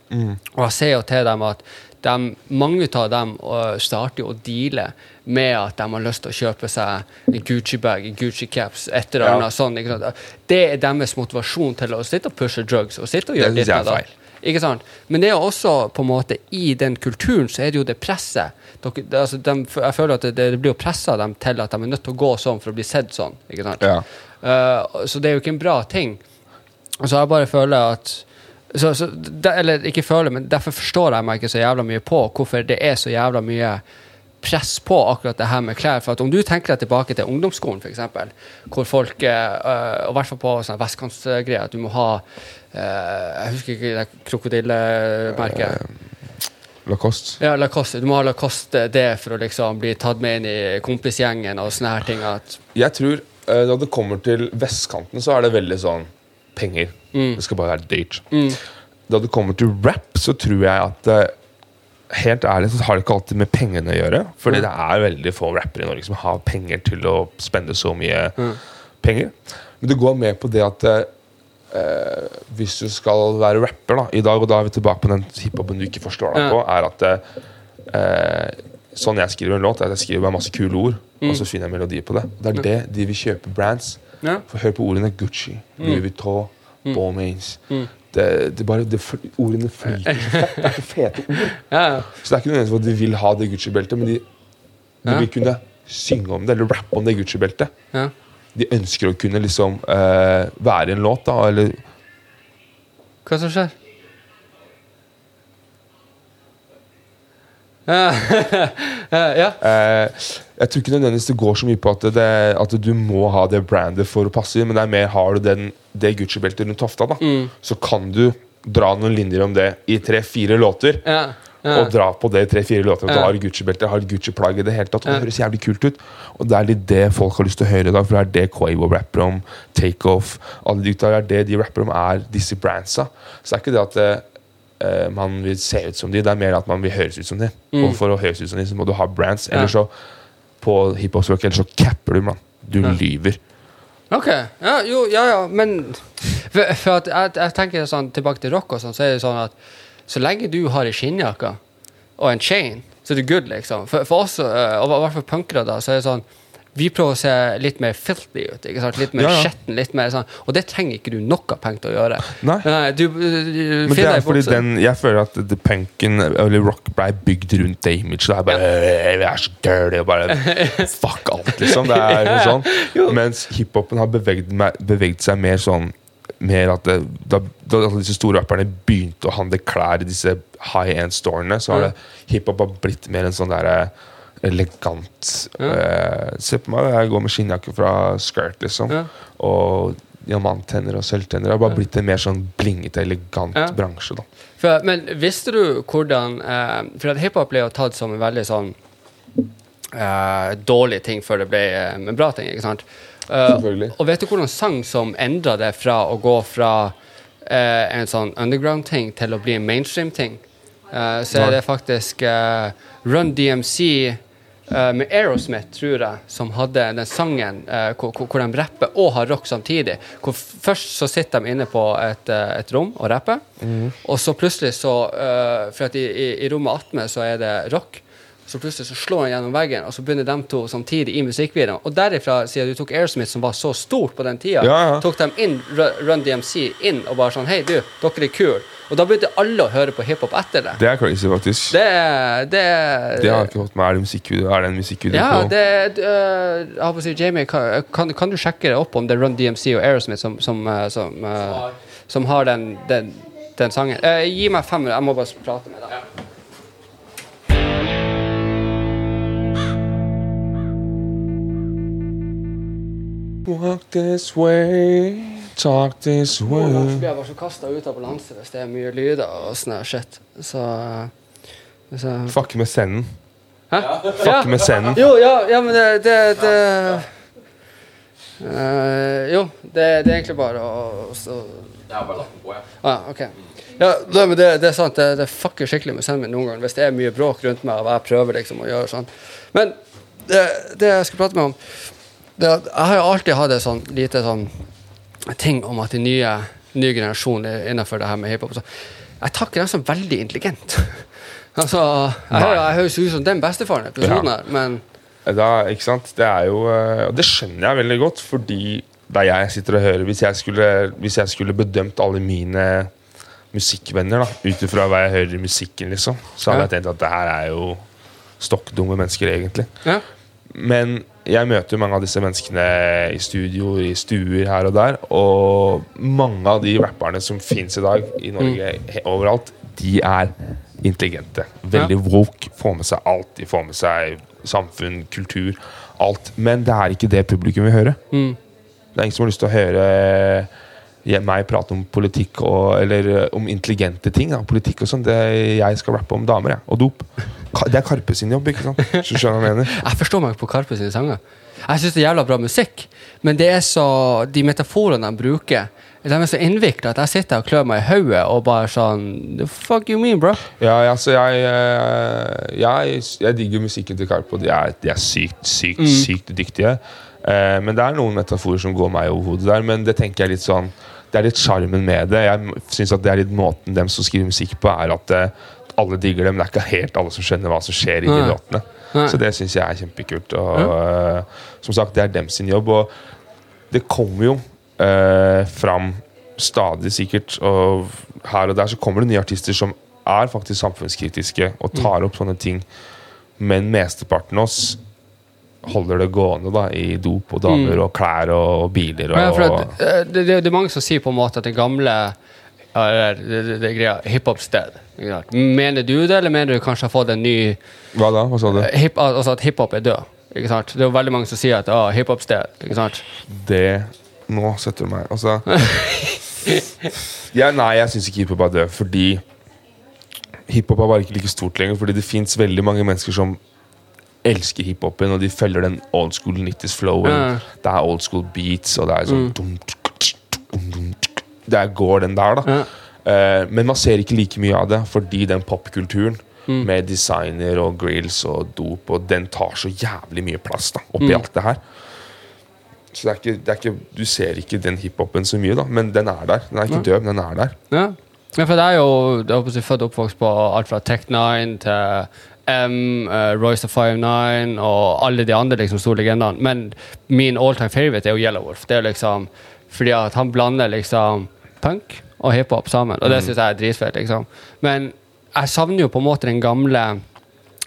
Og jeg ser jo til dem at de, mange av dem starter å deale med at de har lyst til å kjøpe seg en Gucci-bag, Gucci-caps, et eller Ja. annet. Ikke sant? Det er deres motivasjon til å sitte og pushe drugs og sitte og gjøre Det ditt og datt. Ikke sant? Men det er også på en måte i den kulturen så er det jo det presset. Dere, det, altså, de, jeg føler at det, det blir jo pressa dem til at de er nødt til å gå sånn for å bli sett sånn. Ikke sant? Ja. Uh, så det er jo ikke en bra ting. Så jeg bare føler at så, så, de, Eller ikke føler, men derfor forstår jeg meg ikke så jævla mye på hvorfor det er så jævla mye press på akkurat det her med klær. For at Om du tenker deg tilbake til ungdomsskolen, f.eks., hvor folk eh, øh, Og i hvert fall på sånne vestkantsgreier, at du må ha øh, Jeg husker ikke det krokodillemerket. Lacoste. Ja, Lacoste. Du må ha Lacoste det for å liksom bli tatt med inn i kompisgjengen og sånne her ting. At, Jeg tror eh, når det kommer til vestkanten, så er det veldig sånn penger. Mm. Det skal bare være dyrt. Da det kommer til rap, så tror jeg at eh, Helt ærlig så har det ikke alltid med pengene å gjøre. Fordi Mm. det er veldig få rappere i Norge som har penger til å spende så mye Mm. penger. Men det går mer på det at eh, eh, hvis du skal være rapper da, i dag, og da er vi tilbake på den hiphopen du ikke forstår deg på, er at eh, Sånn jeg skriver en låt, er at jeg skriver bare masse kule ord, og så finner jeg melodier på det. Det er det de vil kjøpe brands. Ja. For hør på ordene Gucci, Louis Vuitton, Balmains. Det, det bare, det, ordene flyter. Det er så fete ord. ja. Så det er ikke nødvendigvis at de vil ha det Gucci-beltet, men de, de Ja. vil kunne synge om det, eller rappe om det Gucci-beltet. ja. De ønsker å kunne liksom uh, være i en låt, da, eller Hva som skjer? Ja. ja. Jeg tror ikke nødvendigvis det går så mye på at, det, at du må ha det brandet for å passe inn, men det er mer har du den, det Gucci-beltet rundt hofta, da, så kan du dra noen linjer om det i tre-fire låter. ja. ja. og dra på det i tre-fire låter. At du Ja. har Gucci-belte, har Gucci-plagg i det hele tatt. Og det høres jævlig kult ut. Og det er litt det folk har lyst til å høre i dag, for det er det Quavo rapper om. Takeoff. Alle de gutta, det er det de rapper om, er disse brandsa. Så det er ikke det at uh, man vil se ut som de, det er mer at man vil høres ut som de. Og for å høres ut som de, så må du ha brands. Mm. Eller så på hiphop-språket, eller så capper du, mann. Du Ja. lyver. Ok. Ja, jo, ja, ja, men For, for at jeg, jeg tenker sånn tilbake til rock og sånn, så er det sånn at så lenge du har ei skinnjakke og en chain, så er du good, liksom. For, for oss, eh, og i hvert fall punkere, da, så er det sånn vi prøver å se litt mer filthy ut. Litt mer Ja, ja. skjetten. litt mer sånn Og det trenger ikke du noe penger til å gjøre. Nei. du, du, du Men det er fordi den, jeg føler at the punken eller rock ble bygd rundt det imaget. Det er bare «Øh, Vi er så dirty og bare Fuck alt, liksom. Det er sånn. Mens hiphopen har bevegd, bevegd, seg mer sånn mer at det, da, da disse store rapperne begynte å handle klær i disse high end-storene, så har mm. hiphop blitt mer en sånn derre elegant Ja. Uh, Se på meg, jeg går med skinnjakke fra Skirt, liksom. Ja. Og diamanttenner og sølvtenner. Det har bare blitt en mer sånn blingete, elegant Ja. bransje. da For, men visste du hvordan uh, For at hiphop ble jo tatt som en veldig sånn uh, dårlig ting før det ble eh, en bra ting, ikke sant? Og vet du hvordan sang som endra det fra å gå fra en sånn underground-ting til å bli en mainstream-ting? Så er det faktisk Run DMC eh, med Aerosmith, tror jeg, som hadde den sangen uh, hvor, hvor de rapper og har rock samtidig. Hvor først så sitter de inne på et, uh, et rom og rapper, og så plutselig så For at i, i, i rommet attmed så er det rock. Så plutselig så slår han gjennom veggen, og så begynner de to samtidig i musikkvideoen. Og derifra, siden du tok Aerosmith, som var så stort på den tida, Ja, ja. tok de inn Run DMC inn og bare sånn Hei, du, dere er kule. Og da begynte alle å høre på hiphop etter det. Det er crazy, faktisk. Det Det, Det har jeg ikke fått med. Er det musikkvideo? Er det en musikkvideo ja, på det øh, Jeg å si, Jamie, kan, kan, kan du sjekke det opp om det er Run DMC og Aerosmith som, som, øh, som, uh, som har den, den, den sangen? Uh, gi meg fem minutter, jeg må bare prate med deg. Walk this way, talk this Noen ganger blir jeg bare så kasta ut av balanse hvis det er mye lyder og sånn her shit. Så, øh, så Fuck med scenen. Hæ? Fuck med scenen. Jo, ja, ja men det, det, det uh, Jo, det, det er egentlig bare å så, Ah, ok. Ja, det, men det, det er sant. Det, det fucker skikkelig med scenen min noen ganger hvis det er mye bråk rundt meg og jeg prøver liksom å gjøre sånn. Men det, det jeg skal prate med om det, Jeg har jo alltid hatt et sånn lite sånn ting om at de nye, nye generasjonen innenfor det her med hiphop Jeg takker dem som veldig intelligent. altså, jeg, hører- jeg høres ut som den bestefaren i episoden her, men Da, ikke sant? Det er jo eh, Og det skjønner jeg veldig godt, fordi det er jeg sitter og hører Hvis jeg skulle, hvis jeg skulle bedømt alle mine musikkvenner ut ifra hva jeg hører i musikken, liksom, så hadde Ja. jeg tenkt at det her er jo stokkdumme mennesker, egentlig. ja. Men jeg møter jo mange av disse menneskene i studio, i stuer her og der. Og mange av de rapperne som fins i dag i Norge, he- overalt, de er intelligente. Veldig woke. Får med seg alt. De får med seg samfunn, kultur, alt. Men det er ikke det publikum vil høre. Mm. Det er ingen som har lyst til å høre eh, meg prate om politikk og, eller eh, om intelligente ting. Da. Politikk og sånn. Jeg skal rappe om damer jeg, og dop. Det er Karpe sin jobb, ikke sant? Jeg? Jeg forstår meg på Karpe sine sanger. Jeg syns det er jævla bra musikk, men det er så de metaforene de bruker, de er så innvikla at jeg sitter og klør meg i hodet og bare sånn The fuck you mean, bro? Ja, altså, så jeg, eh, jeg, jeg digger musikken til Karpe, og de er, de er sykt, sykt, sykt dyktige. Eh, men det er noen metaforer som går meg over hodet der, men det tenker jeg litt sånn Det er litt sjarmen med det. Jeg syns at det er litt måten dem som skriver musikk på, er at eh, alle digger det, men Det er ikke helt alle som skjønner hva som skjer i de låtene. Så det syns jeg er kjempekult. Og eh, som sagt, det er dem sin jobb. Og det kommer jo uh, fram stadig sikkert, og her og der så kommer det nye artister som er faktisk samfunnskritiske og tar opp sånne ting. Men mesteparten av oss holder det gående da i dop og damer og klær og biler og Ja, eh, det, det, det er mange som sier på en måte at det gamle ja, det, det, det greia hiphop-sted. Mener du det, eller mener du kanskje har fått en ny Hva da? Hva sa du? hip, Altså at hiphop er død? Ikke sant? Det er jo veldig mange som sier at ah, hiphop-sted. ikke sant? Det Nå setter du meg Altså ja, Nei, jeg syns ikke hiphop er død, fordi hiphop er bare ikke like stort lenger. Fordi det fins veldig mange mennesker som elsker hiphopen, og de følger den old school 90s-flowen. Ja. Det er old school beats, og det er sånn mm. tsk, Der går den der, da. Ja. Eh, men man ser ikke like mye av det, fordi den popkulturen med designer og grills og dop, og den tar så jævlig mye plass da, oppi alt det her. Så det er ikke, det er ikke, du ser ikke den hiphopen så mye, da, men den er der. Den er ikke død, men den er der. Ja. ja, for det er jo det er født og oppvokst på alt fra Tech9 til M, uh, Royce of 59 og alle de andre liksom, store legendene. Men min all time favorite er jo Yellow Wolf. Det er liksom fordi at han blander liksom punk og hiphop sammen, og det syns jeg er dritfett. liksom. Men jeg savner jo på en måte den gamle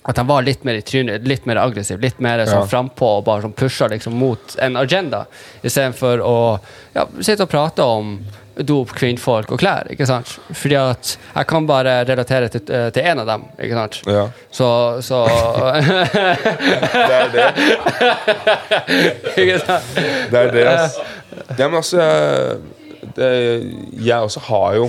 at han var litt mer i trynet, litt mer aggressiv, litt mer sånn Ja. frampå og bare sånn pusha liksom mot en agenda, istedenfor å ja, sitte og prate om dop, kvinnfolk og klær. ikke sant? Fordi at jeg kan bare relatere til, eh, til en av dem. ikke sant? Ja. Så, så Det er det. Ikke sant? Det er det, ass. Ja, men altså det, Jeg også har jo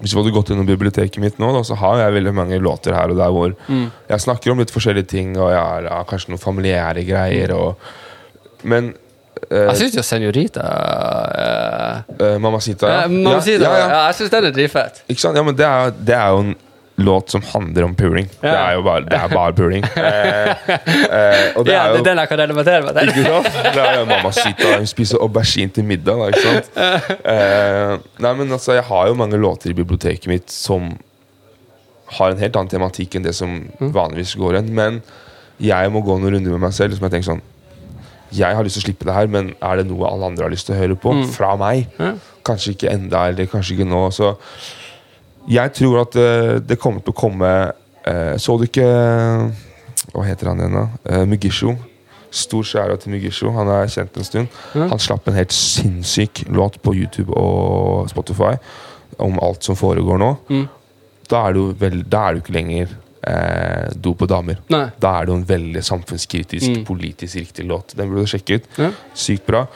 Hvis du hadde gått innom biblioteket mitt nå, da, så har jeg veldig mange låter her og der hvor jeg snakker om litt forskjellige ting, og jeg har ja, kanskje noen familiære greier, og Men eh, Jeg syns jo Senorita uh, eh, Mamacita ja. Mamacita, ja, ja, ja, ja. jeg syns den er dritfett. Ikke sant? Ja, men det er, det er jo en låt som handler om puling. Det er jo bare, det er bare puling. Eh, eh, og det Ja, er det jo den jeg kan relatere meg til. Ikke sant? Det er jo Mamacita. Hun spiser aubergine til middag. Da, ikke sant? Eh, nei, men altså, Jeg har jo mange låter i biblioteket mitt som har en helt annen tematikk enn det som vanligvis går igjen. Men jeg må gå noen runder med meg selv. Som jeg tenker sånn Jeg har lyst til å slippe det her, men er det noe alle andre har lyst til å høre på? Fra meg? Ja. Kanskje ikke enda, eller kanskje ikke nå. Så jeg tror at uh, det kommer til å komme uh, Så du ikke Hva heter han igjen, da? Uh, Mugisho. Stor skjæra til Mugisho. Han er kjent en stund. Han slapp en helt sinnssyk låt på YouTube og Spotify om alt som foregår nå. Mm. Da er du vel, da er du ikke lenger eh, do på damer. Nei. Da er det en veldig samfunnskritisk, Mm. politisk riktig låt. Den burde du sjekke ut. Ja. Sykt bra.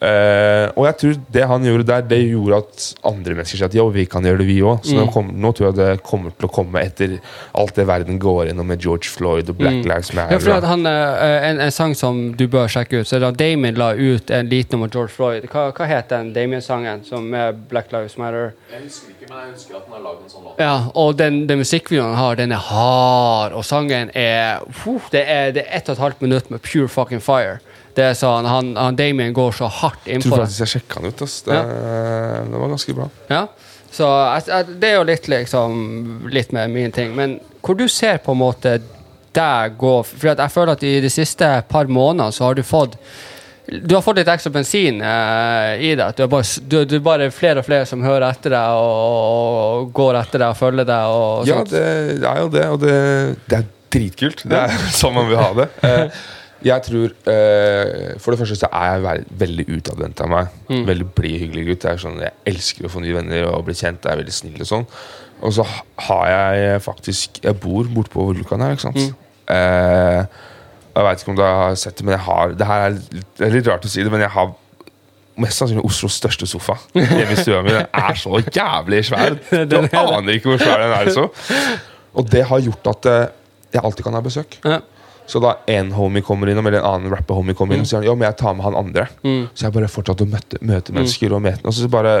Eh, og jeg tror det han gjorde der, det gjorde at andre mennesker sa at jo, vi kan gjøre det, vi òg. Så nå, Mm. kom, nå tror jeg det kommer til å komme etter alt det verden går gjennom med George Floyd og Black Mm. Lives Matter. Ja, for at han, eh, en, en sang som du bør sjekke ut, så er da Damien la ut en liten om George Floyd. Hva, hva het den Damien-sangen som er Black Lives Matter? Jeg husker ikke, men jeg husker at han har lagd en sånn låt. Ja, og den, den musikkvideoen han har, den er hard, og sangen er uh, Det er, det er ett og et halvt minutt med pure fucking fire. Det er sånn, han, han Damien går så hardt jeg tror faktisk jeg sjekka han ut. Ass. Det, det var ganske bra. Ja. Så det er jo litt liksom Litt med min ting. Men hvor du ser på en måte deg gå For jeg føler at i de siste par månedene så har du fått du har fått litt ekstra bensin eh, i deg. Du er, bare, du, du er bare flere og flere som hører etter deg og, og går etter deg og følger deg. Og Ja, det, det er jo det, og det, det er dritkult. Det er sånn man vil ha det. Eh, jeg tror eh, For det første så er jeg ve veldig utadvendt av meg. Mm. Veldig blid, hyggelig gutt. Jeg, er sånn, jeg elsker å få nye venner og bli kjent. Jeg er veldig snill og sånn. Og så har jeg faktisk Jeg bor borte på Vulkan her, ikke sant. Mm. Eh, jeg veit ikke om du har sett det, men jeg har Det her er litt, det er litt rart å si det, men jeg har mest sannsynlig Oslos største sofa hjemme i stua mi. Den er så jævlig svær. Du aner ikke hvor svær den er. Så. Og det har gjort at eh, jeg alltid kan ha besøk. Ja. Så da en homie kommer innom, eller en annen rapper-homie kommer innom, Og sier han jo, men jeg tar med han andre. Mm. Så jeg bare fortsatte å møte, møte mennesker. Og, møte, og så bare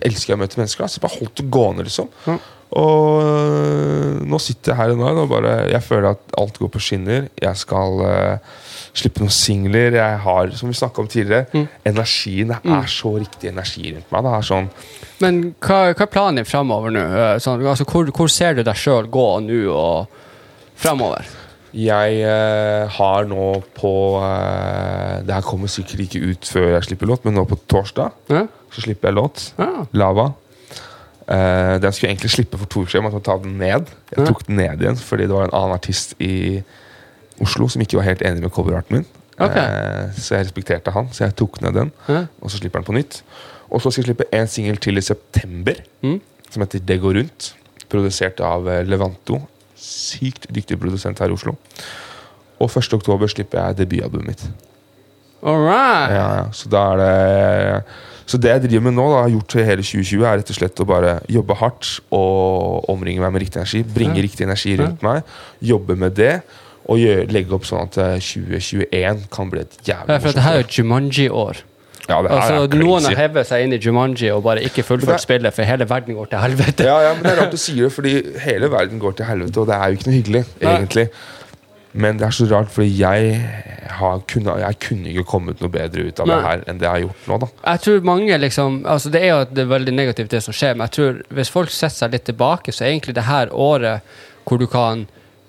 elsker jeg å møte mennesker. Da. Så jeg bare holdt det gående, liksom. Mm. Og nå sitter jeg her og nå og bare Jeg føler at alt går på skinner. Jeg skal uh, slippe noen singler. Jeg har, som vi snakka om tidligere, Mm. energien. Det er så riktig energi rundt meg. Det er sånn Men hva, hva er planen din framover nå? Eh, Sånn, altså, hvor, hvor ser du deg sjøl gå nå og framover? Jeg eh, har nå på eh, Det her kommer sikkert ikke ut før jeg slipper låt, men nå på torsdag Ja? så slipper jeg låt. Ja. Lava. Eh, den skulle jeg egentlig slippe for to uker siden, men jeg ta den ned. Jeg tok den ned igjen fordi det var en annen artist i Oslo som ikke var helt enig med coverarten min. Okay. Eh, så jeg respekterte han, så jeg tok ned den. Ja. Og så slipper den på nytt. Og så skal jeg slippe en singel til i september, Mm. som heter Det går rundt. Produsert av Levanto. Sykt dyktig produsent her i Oslo. Og 1. oktober slipper jeg debutalbumet mitt. Alright. Ja, ja. Så det Så det jeg driver med nå, da, har gjort hele 2020, er rett og slett å bare jobbe hardt og omringe meg med riktig energi. Bringe Ja. riktig energi rundt meg. Jobbe med det. Og gjør, legge opp sånn at eh, 2021 kan bli et jævlig for at det her er jo Jumanji-år. Ja, Altså, noen har hevet seg inn i Jumanji og bare ikke fullført spillet, for hele verden går til helvete. Ja, ja, men Det er rart du sier det, fordi hele verden går til helvete, og det er jo ikke noe hyggelig. Nei. egentlig Men det er så rart, fordi jeg, har, kunne, jeg kunne ikke kommet noe bedre ut av Nei. det her enn det jeg har gjort nå. da Jeg tror mange liksom Altså Det er jo det er veldig negativt, det som skjer, men jeg tror hvis folk setter seg litt tilbake, så er egentlig det her året hvor du kan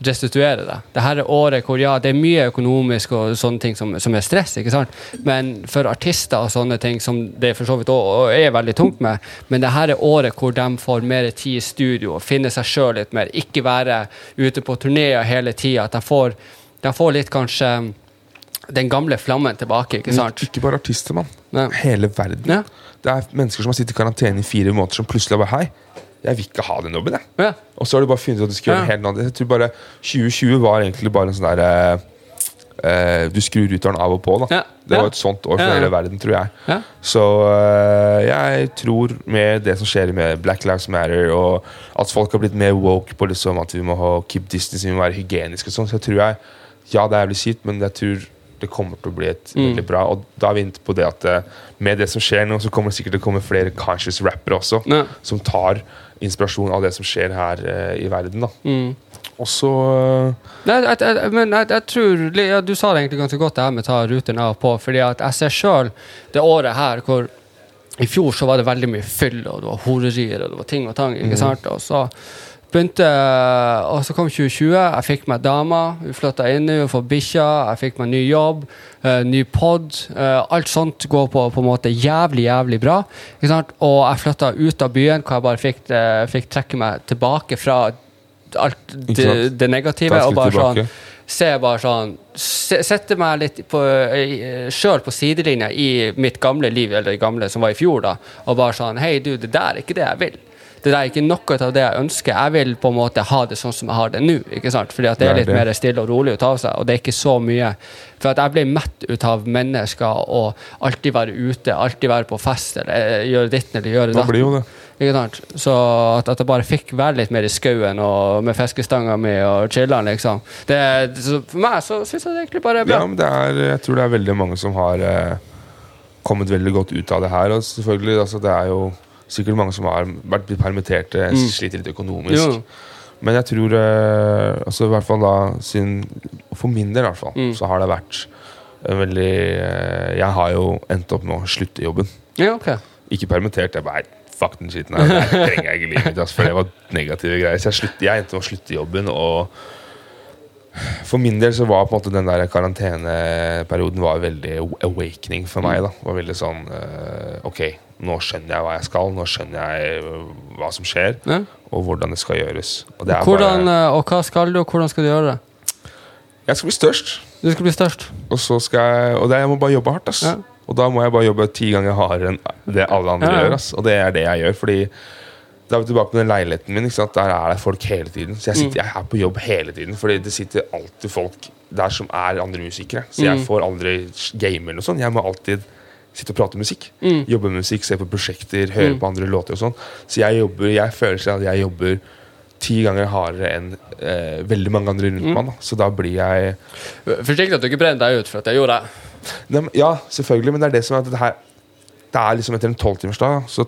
restituere. Det her er året hvor ja, det er mye økonomisk og sånne ting som, som er stress, ikke sant? men for artister og sånne ting som det for så vidt også er veldig tungt med, men det her er året hvor de får mer tid i studio, finne seg sjøl litt mer, ikke være ute på turneer hele tida. At de får, de får litt kanskje den gamle flammen tilbake, ikke sant? Ikke bare artister, mann. Hele verden. Ja. Det er mennesker som har sittet i karantene i fire måneder, som plutselig bare Hei, jeg vil ikke ha den jobben, jeg. Ja. Og så har du bare funnet ut at du skal gjøre noe helt annet. Jeg tror bare 2020 var egentlig bare en sånn der eh, Du skrur ruteren av og på. da. Det var et sånt år for hele verden, tror jeg. Ja. Så eh, jeg tror med det som skjer med Black Lives Matter, og at folk har blitt mer woke på liksom at vi må ha keep distance, vi må være hygieniske og sånn, så jeg tror jeg Ja, det er jævlig kjipt, men jeg tror det kommer til å bli et Mm. veldig bra. Og da er vi inne på det at eh, med det som skjer nå, så kommer det sikkert til å komme flere conscious rappere også, Ja. som tar inspirasjon av det som skjer her uh, i verden. da Mm. Og så eh, men jeg, jeg tror ja, Du sa det egentlig ganske godt, det her med å ta ruteren av og på. Fordi at jeg ser sjøl det året her hvor I fjor så var det veldig mye fyll, og det var horerier og det var ting og tang. ikke sant? Og så begynte Og så kom 2020. Jeg fikk meg dame. Hun flytta inn, hun får bikkja. Jeg fikk meg ny jobb, uh, ny pod. Uh, alt sånt går på på en måte jævlig, jævlig bra. Ikke sant? Og jeg flytta ut av byen, hvor jeg bare fikk, uh, fikk trekke meg tilbake fra alt det, det negative. Og bare tilbake. sånn Se bare sånn se, Sette meg litt på, sjøl på sidelinja i mitt gamle liv, eller det gamle som var i fjor, da, og bare sånn Hei, du, det der er ikke det jeg vil. Det er ikke noe av det jeg ønsker. Jeg vil på en måte ha det sånn som jeg har det nå. ikke sant? Fordi at det er litt mer stille og rolig ta av seg, og det er ikke så mye. For at jeg blir mett ut av mennesker og alltid være ute, alltid være på fest, eller eh, gjøre ditten eller gjøre datten. blir jo det. Ikke sant? Så at, at jeg bare fikk være litt mer i skauen og med fiskestanga mi og chiller'n, liksom. Det, for meg så syns jeg det egentlig bare er bra. Ja, men det er, jeg tror det er veldig mange som har eh, kommet veldig godt ut av det her. Og selvfølgelig, altså, det er jo sikkert mange som har vært permitterte, sliter litt økonomisk. Jo. Men jeg tror eh, altså i hvert fall da sin, For min del i hvert fall, Mm. så har det vært en veldig eh, Jeg har jo endt opp med å slutte i jobben. Ja, okay. Ikke permittert. Jeg bare Fuck den skitten her. Det trenger jeg ikke livet mitt. Altså, for det var negative greier. Så jeg, slutt, jeg endte med å slutte i jobben. Og for min del så var på en måte den der karanteneperioden var veldig awakening for meg. da Det var veldig sånn eh, Ok, nå skjønner jeg hva jeg skal. Nå skjønner jeg eh, hva som skjer, Ja. og hvordan det skal gjøres. Og, det Hvordan, bare, eh, og hva skal du, og hvordan skal du gjøre det? jeg skal bli størst, Du skal bli størst. og så skal jeg Og det, jeg må bare jobbe hardt. ass Ja. Og da må jeg bare jobbe ti ganger hardere enn det alle andre ja. gjør. Ass. Og det er det jeg gjør. Fordi da er vi tilbake på den leiligheten min. Ikke sant? Der er det folk hele tiden. Så jeg, sitter, Mm. jeg er på jobb hele tiden. Fordi det sitter alltid folk der som er andre musikere. Så jeg Mm. får aldri game eller noe sånt. Jeg må alltid sitte og prate musikk. Mm. Jobbe med musikk, se på prosjekter, høre på andre låter og sånn. Så jeg jobber, jeg føler seg at jeg jobber ti ganger hardere enn eh, veldig mange andre rundt Mm. meg. Da. Så da blir jeg Forsiktig at du ikke brenner deg ut, for at jeg gjorde det. Ja, selvfølgelig, men det er det som er at det her Det er liksom etter en tolvtimersdag, så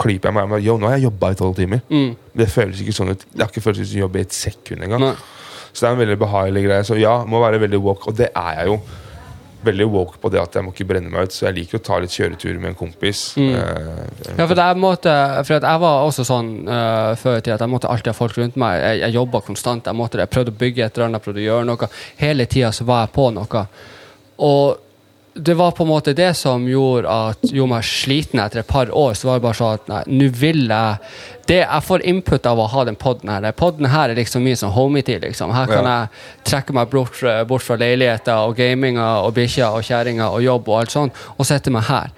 klyper jeg meg med Yo, nå har jeg jobba i tolv timer. Mm. Det føles ikke sånn ut. Det har ikke føltes som å jobbe i et sekund engang. Nei. Så det er en veldig behagelig greie. Så ja, må være veldig woke, og det er jeg jo. Veldig woke på det at jeg må ikke brenne meg ut, så jeg liker å ta litt kjøreturer med en kompis. Mm. Eh, Ja, for måtte For jeg var også sånn uh, før i tida at jeg måtte alltid ha folk rundt meg. Jeg, jeg jobba konstant. Jeg måtte det. Jeg prøvde å bygge et eller annet, prøvde å gjøre noe. Hele tida så var jeg på noe. Og det var på en måte det som gjorde at gjorde meg sliten etter et par år. Så var det bare sånn at nei, nå vil jeg det Jeg får input av å ha den poden her. Poden Podden her er liksom min sånn homie-tid. Liksom. Her kan Ja. jeg trekke meg bort, bort fra leiligheter og gaminga og bikkja og kjerringa og jobb og alt sånt, og sette meg her.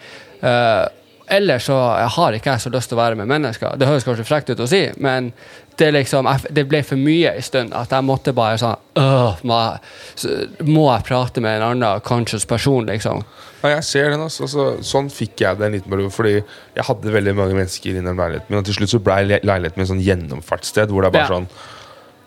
Uh, ellers så har ikke jeg så lyst til å være med mennesker. Det høres kanskje frekt ut å si, men det, liksom, jeg- det ble for mye en stund. At jeg måtte bare sånn øh, må, jeg, må jeg prate med en annen conscious person, liksom? Ja, jeg ser den. Altså. Altså, sånn fikk jeg det en liten periode. Fordi jeg hadde veldig mange mennesker i den leiligheten min. Og til slutt så ble le- leiligheten min et sånn gjennomfartssted hvor det er bare Ja. sånn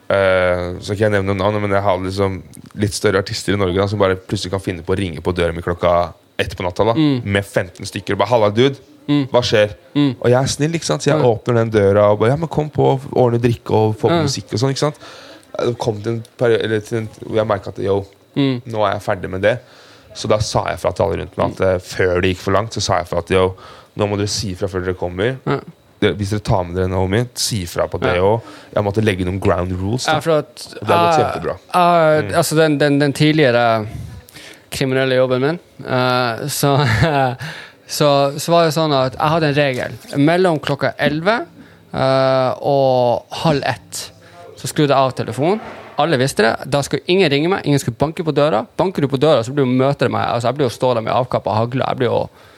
Uh, Så kan jeg nevne noen navn, men jeg har liksom litt større artister i Norge da, som bare plutselig kan finne på å ringe på døra mi klokka ett på natta da, med 15 stykker. Og bare 'Halla, dude. Hva skjer?' Og jeg er snill, ikke sant? så jeg Ja. åpner den døra og bare 'Ja, men kom på, ordne drikke og få på Ja. musikk' og sånn. ikke sant? Det kom til en periode eller til en, hvor jeg merka at yo, Mm. nå er jeg ferdig med det. Så da sa jeg fra til alle rundt meg at eh, før det gikk for langt, så sa jeg fra at yo, nå må dere si fra før dere kommer. Ja. hvis dere tar med dere Naomi, si ifra på det Ja. òg. Jeg måtte legge noen ground rules. Ja, Da. for at, Og det har gått eh, kjempebra. eh, Altså, den, den, den tidligere kriminelle jobben min, uh, så, så, så var det sånn at jeg hadde en regel. Mellom klokka 11 uh, og halv ett så skrudde jeg av telefonen. Alle visste det. Da skulle ingen ringe meg, ingen skulle banke på døra. Banker du på døra, så blir du møter meg. Altså, jeg blir jo stå der med avkappa hagle. Jeg blir jo,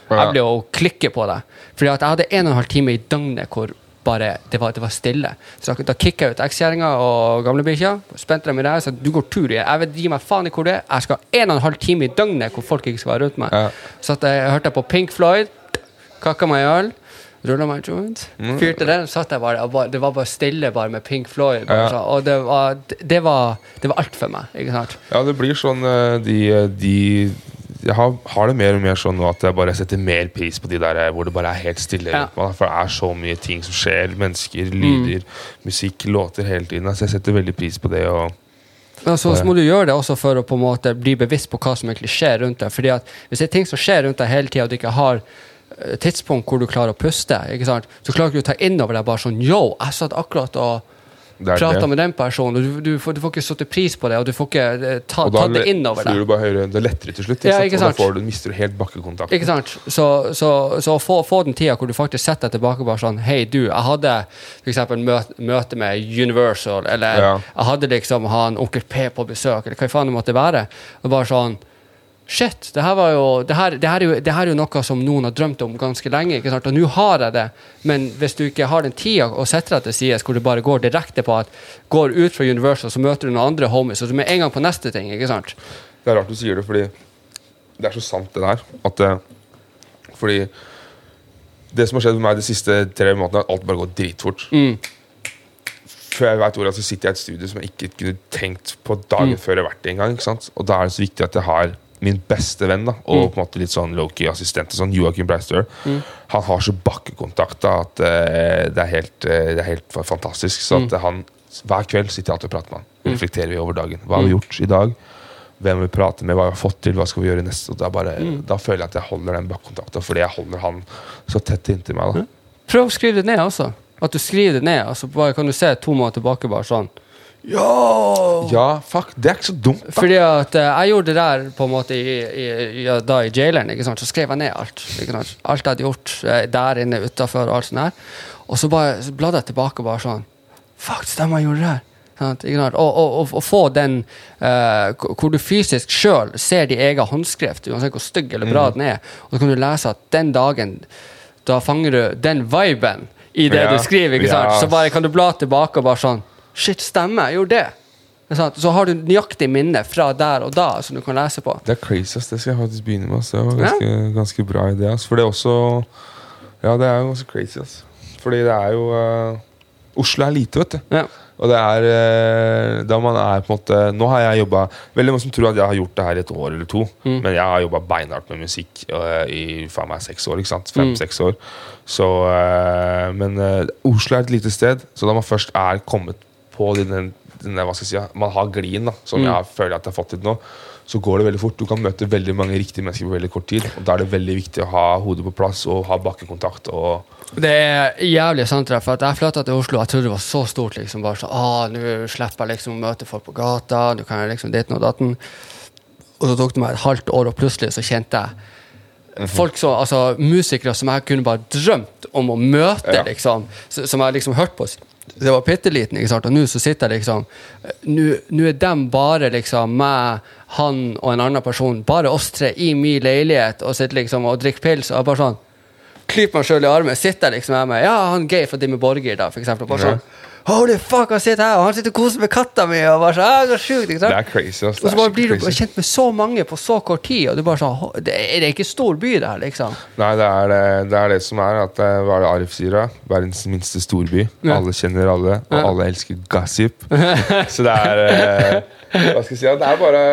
jeg klikke på deg. Fordi at jeg hadde en og en halv time i døgnet hvor bare det var, det var stille. Så da, da kicka jeg ut ekskjerringa og gamlebikkja. Spente dem i ræva Så du går tur igjen. Jeg vet, gi meg faen i hvor det er. Jeg skal ha en og en halv time i døgnet hvor folk ikke skal være rundt meg. Ja. Så jeg hørte på Pink Floyd, kakka meg i øl. Rulla meg joint. Mm. Fyrte den, satt jeg bare, bare Det var bare stille bare med Pink Floyd. Bare, Ja. og det var, det var, det var alt for meg. Ikke sant? Ja, det blir sånn eh, de, de Jeg har, har det mer og mer sånn nå at jeg bare setter mer pris på de der eh, hvor det bare er helt stille. Ja. meg, For det er så mye ting som skjer. Mennesker, Mm. lyder, musikk, låter hele tiden. Så jeg setter veldig pris på det. Og, Men så, så må du gjøre det også for å på en måte bli bevisst på hva som egentlig skjer rundt deg. Fordi at Hvis det er ting som skjer rundt deg hele tida, og du ikke har eh, tidspunkt hvor du klarer å puste, ikke sant? så klarer du ikke å ta inn over deg bare sånn Yo, jeg satt akkurat og prata med den personen, og du, du, får, du får ikke satt pris på det, og du får ikke eh, ta, Og da tatt det inn over flyr deg. du bare høyere. Det er lettere til slutt. Ja? Og da får du, mister du helt bakkekontakt. Ikke sant? Så, så, så få, få den tida hvor du faktisk setter deg tilbake bare sånn Hei, du, jeg hadde f.eks. møte, møte med Universal, eller Ja. jeg hadde liksom han onkel P på besøk, eller hva faen det måtte være. Og bare sånn Shit, det her var jo det her, det, her er jo det her er jo noe som noen har drømt om ganske lenge. ikke sant? Og nå har jeg det, men hvis du ikke har den tida og setter deg til side hvor du bare går direkte på at går ut fra Universal, så møter du noen andre homies, og du er med en gang på neste ting. ikke sant? Det er rart du sier det, fordi det er så sant, det der. At eh, Fordi det som har skjedd med meg de siste tre månedene, er at alt bare går dritfort. Mm. Før jeg vet ordet, så sitter jeg i et studio som jeg ikke kunne tenkt på dagen Mm. før jeg har vært i engang. Og da er det så viktig at jeg har min beste venn da, og Mm. på en måte litt sånn low-key assistent, sånn, Joakim Breistøl. Han har så bakkekontakt da, at uh, det, er helt, uh, det er helt fantastisk. Så Mm. han hver kveld sitter jeg alltid og prater med han. Reflekterer vi over dagen. Hva har vi gjort i dag? Hvem vi prater med, hva vi har fått til, hva skal vi gjøre neste? Er bare, Mm. Da føler jeg at jeg holder den bakkekontakten, fordi jeg holder han så tett inntil meg. da. Prøv å skrive det ned også. At du skriver det ned. Altså bare kan du se to måneder tilbake bare sånn Yo! Ja, fuck, det er ikke så dumt. da. Fordi at eh, jeg gjorde det der på en måte i, i, ja, da i jaileren. ikke sant? Så skrev jeg ned alt. ikke sant? Alt jeg hadde gjort eh, der inne, utafor og alt sånt der. Og så bare så bladde jeg tilbake og bare sånn Fuck, stemmer, jeg gjorde det her. Sant? Ikke sant? Og, og, og, og få den eh, hvor du fysisk sjøl ser din egen håndskrift, uansett hvor stygg eller bra den er, og så kan du lese at den dagen da fanger du den viben i det Ja. du skriver. ikke sant? Ja. Så bare kan du bla tilbake og bare sånn Shit, stemmer, jeg gjorde det. Så har du nøyaktig minne fra der og da som du kan lese på. Det er crazy, ass. Det skal jeg faktisk begynne med. ass. Det var ganske, ganske bra idé. ass. For det er også Ja, det er jo ganske crazy, ass. Fordi det er jo uh, Oslo er lite, vet du. Ja. Og det er eh, da man er på en måte Nå har jeg jobba Veldig mange som tror at jeg har gjort det her i et år eller to. Mm. Men jeg har jobba beinhardt med musikk eh, i faen meg seks år. ikke sant? Mm. Fem-seks år. Så Men Oslo er et lite sted, så da man først er kommet på den, den, hva skal jeg si, Man har glien, da, som Mm. jeg føler at jeg har fått til nå. Så går det veldig fort. Du kan møte veldig mange riktige mennesker på veldig kort tid. Og Da er det veldig viktig å ha hodet på plass og ha bakkekontakt. og Det er jævlig sant, for at jeg flytta til Oslo. Jeg trodde det var så stort. liksom, bare så, ah, Nå slipper jeg liksom å møte folk på gata. Nå kan jeg liksom dit og datten. Og så tok det meg et halvt år, og plutselig så kjente jeg folk så, altså Musikere som jeg kunne bare drømt om å møte, Ja. liksom. Som jeg liksom hørte på det var bitte liten, og nå så sitter jeg liksom eh, Nå er dem bare liksom meg, han og en annen person, bare oss tre i min leilighet og sitter liksom og drikker pils. og bare sånn klyper meg sjøl i armen. Sitter jeg liksom her med Ja, han Geir fra Dimmy Borgir, da, for eksempel. Bare sånn Holy fuck, han sitter her, og han sitter og koser med katta mi, og bare så, ah, Så sjukt, ikke sant? Det er crazy. ass. Og så bare blir du crazy. kjent med så mange på så kort tid, og du bare sånn Det er det ikke stor by, det her, liksom. Nei, det er det, det er det som er at eh, Hva er det Arif sier? da? Verdens minste storby. Ja. Alle kjenner alle, og Ja. alle elsker gossip. Så det er eh, Hva skal jeg si? Det er bare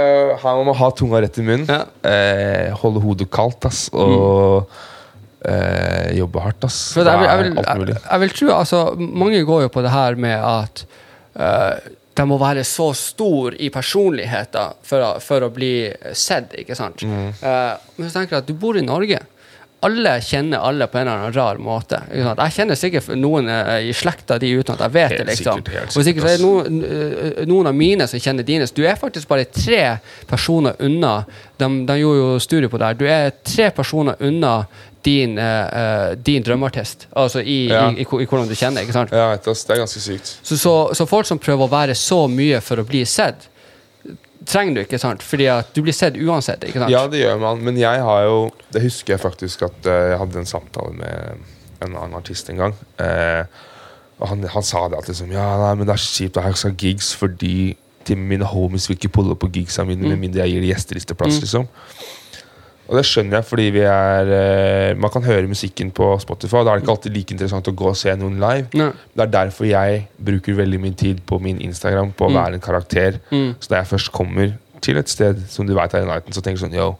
Her må man ha tunga rett i munnen. Ja. Eh, holde hodet kaldt, ass. Og eh, jobbe hardt, ass. For Det vil, jeg, er vil, jeg, jeg vil tro altså, Mange går jo på det her med at eh, de må være så stor i personligheter for å, for å bli sett, ikke sant? Mm. Eh, men så tenker jeg at du bor i Norge. Alle kjenner alle på en eller annen rar måte. Jeg kjenner sikkert noen eh, i slekta di uten at jeg vet Helt det. liksom. sikkert, helt Og sikkert er det noen, eh, noen av mine som kjenner dine. Du er faktisk bare tre personer unna. De, de gjorde jo studie på det her. Du er tre personer unna din, eh, din drømmeartist. Altså i, Ja. i, i, i hvordan du kjenner. ikke sant? Ja, det er ganske sykt. Så, så, så folk som prøver å være så mye for å bli sett, trenger du ikke, sant? Fordi at du blir sett uansett. ikke sant? Ja, det gjør man, men jeg har jo Det husker jeg faktisk at eh, jeg hadde en samtale med en annen artist en gang. Eh, og han, han sa det at liksom Ja, nei, men det er kjipt jeg ha så gigs fordi til mine homies vil ikke pulle opp på gigsa mine med mindre jeg gir gjestelisteplass, mm. liksom. Og det skjønner jeg, fordi vi er eh, Man kan høre musikken på Spotify. Da er det ikke alltid like interessant å gå og se noen live. Nei. Det er derfor jeg bruker veldig mye tid på min Instagram på å være en karakter. Mm. Så når jeg først kommer til et sted som du vet er i Nighten, så tenker jeg sånn Yo,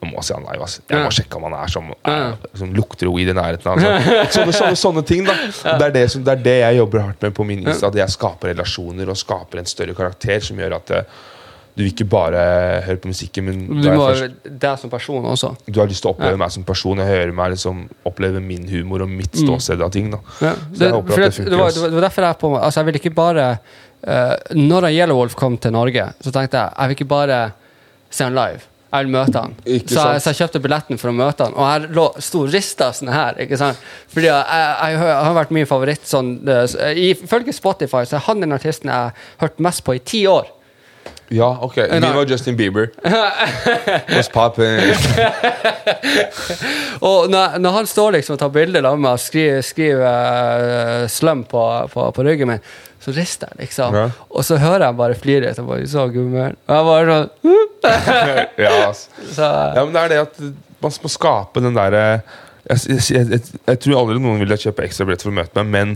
jeg må se han live. ass. Jeg må sjekke om han er som, er, som lukter weed i nærheten. Altså. Sånne, sånne, sånne ting. da det, er det, som, det er det jeg jobber hardt med på min Insta. At jeg skaper relasjoner og skaper en større karakter som gjør at eh, du vil ikke bare høre på musikken, men Du må være deg som person også. du har lyst til å oppleve Ja. meg som person Jeg hører meg liksom, oppleve min humor og mitt Mm. ståsted av ting. da Ja. Så jeg håper at det funker. det, var, det, var, derfor jeg på Altså, jeg ville ikke bare uh, Når Yellow Wolf kom til Norge, så tenkte jeg jeg vil ikke bare se han live. Jeg vil møte han. Så jeg, så jeg kjøpte billetten for å møte han, og jeg lå, sto rista sånn her. ikke sant? Fordi jeg, jeg, jeg har vært min favoritt sånn det- Ifølge Spotify så er han den artisten jeg har hørt mest på i ti år. Ja, ok. Vi var Justin Bieber. What's poppin'? Og når, når han står liksom og tar bilder av meg og skriver, skriver uh, slum på, på, på ryggen min, så rister jeg, liksom. Ja. Og så hører jeg bare flire litt. Og bare, så gummel. Og jeg bare sånn ja, altså. så, ja, men det er det at man må skape den derre jeg, jeg, jeg, jeg, jeg tror aldri noen vil kjøpe ekstra billett for å møte meg, men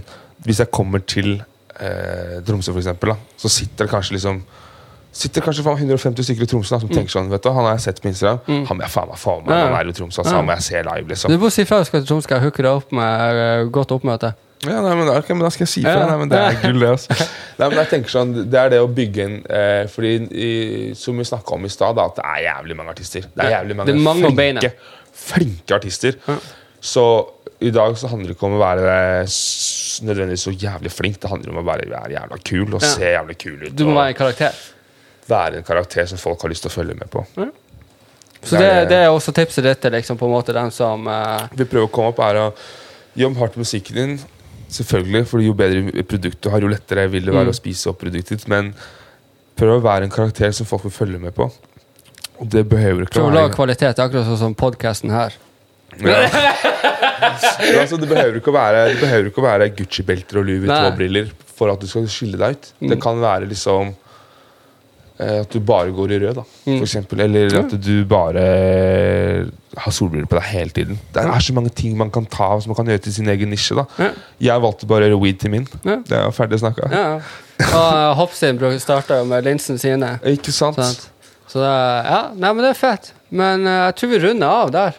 hvis jeg kommer til eh, Tromsø, for eksempel, da, så sitter det kanskje liksom Sitter kanskje 150 stykker i Tromsø da, som tenker sånn vet du, Han har jeg sett på Instagram. Han må jeg faen meg få med. Mm. Ja. Han er i Tromsø, altså, Ja. han må jeg se live. liksom Du må si fra du skal til Tromsø, skal jeg hooke deg opp med uh, godt oppmøte. Ja, nei, men, okay, men Da skal jeg si fra. Ja. Nei, men det er gull, det. Altså. Nei, men jeg tenker sånn, Det er det å bygge en eh, Fordi i, Som vi snakka om i stad, at det er jævlig mange artister. Det er jævlig mange, Det er mange flinke, flinke artister. Så i dag så handler det ikke om å være nødvendigvis så jævlig flink. Det handler om å være, være jævla kul og Ja. se jævlig kul ut. Du må og være en karakter. Være en karakter som folk har lyst til å følge med på. Så det, det er også tipset ditt til liksom, på en måte den som uh... vi prøver å komme opp er å jobbe hardt med musikken din. Selvfølgelig, for jo bedre produkt du har, jo lettere vil det være Mm. å spise opp produktet ditt. Men prøv å være en karakter som folk vil følge med på. Og det behøver ikke Prøv å lage kvalitet, akkurat sånn som podkasten her. ja. Altså, det, behøver ikke å være, det behøver ikke å være Gucci-belter og Louis. Vuitton-briller for at du skal skille deg ut. Det kan være liksom eh, at du bare går i rød, da, Mm. for eksempel. Eller at du bare har solbriller på deg hele tiden. Det er så mange ting man kan ta som man kan gjøre til sin egen nisje. da Ja. Jeg valgte bare å gjøre weed til min. Ja. Det er ferdig snakka. Ja. Og uh, Hopsin starta jo med linsen sine. Ikke sant? Sant? Så det, ja, nei, men det er fett. Men eh, jeg tror vi runder av der.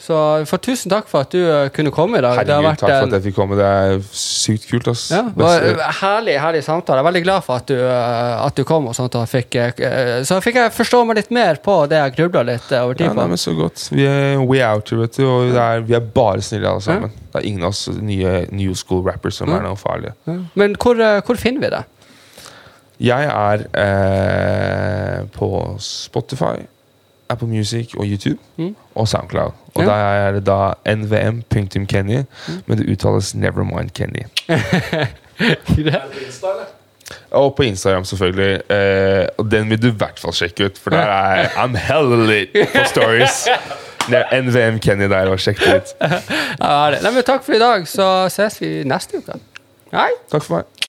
Så for tusen takk for at du eh, kunne komme i dag. det har Herregud, takk for at jeg fikk komme. Det er sykt kult. ass ja, var herlig, herlig samtale. Jeg er veldig glad for at du, eh, at du kom. og sånt, og fikk, eh, Så fikk jeg forstå meg litt mer på det jeg grubla litt eh, over tid Ja, nei, på. men så godt. Vi er we out here, vet du. Og er, vi er bare snille alle sammen. Det er ingen av oss nye new school rappers som Ja. er noe farlige. Ja. Men hvor, eh, hvor finner vi det? Jeg er eh, på Spotify, Apple Music og YouTube. Mm. Og Soundcloud. Og Ja. der er det da nvm.kenny, men det uttales Nevermind Kenny. Og på Instagram, selvfølgelig. Eh, og den vil du i hvert fall sjekke ut, for der er I'm hella lit på stories. Det er NVM Kenny der, og sjekk det ut. Ja, det. Nei, men takk for i dag, så ses vi neste uke. Hei! Takk for meg.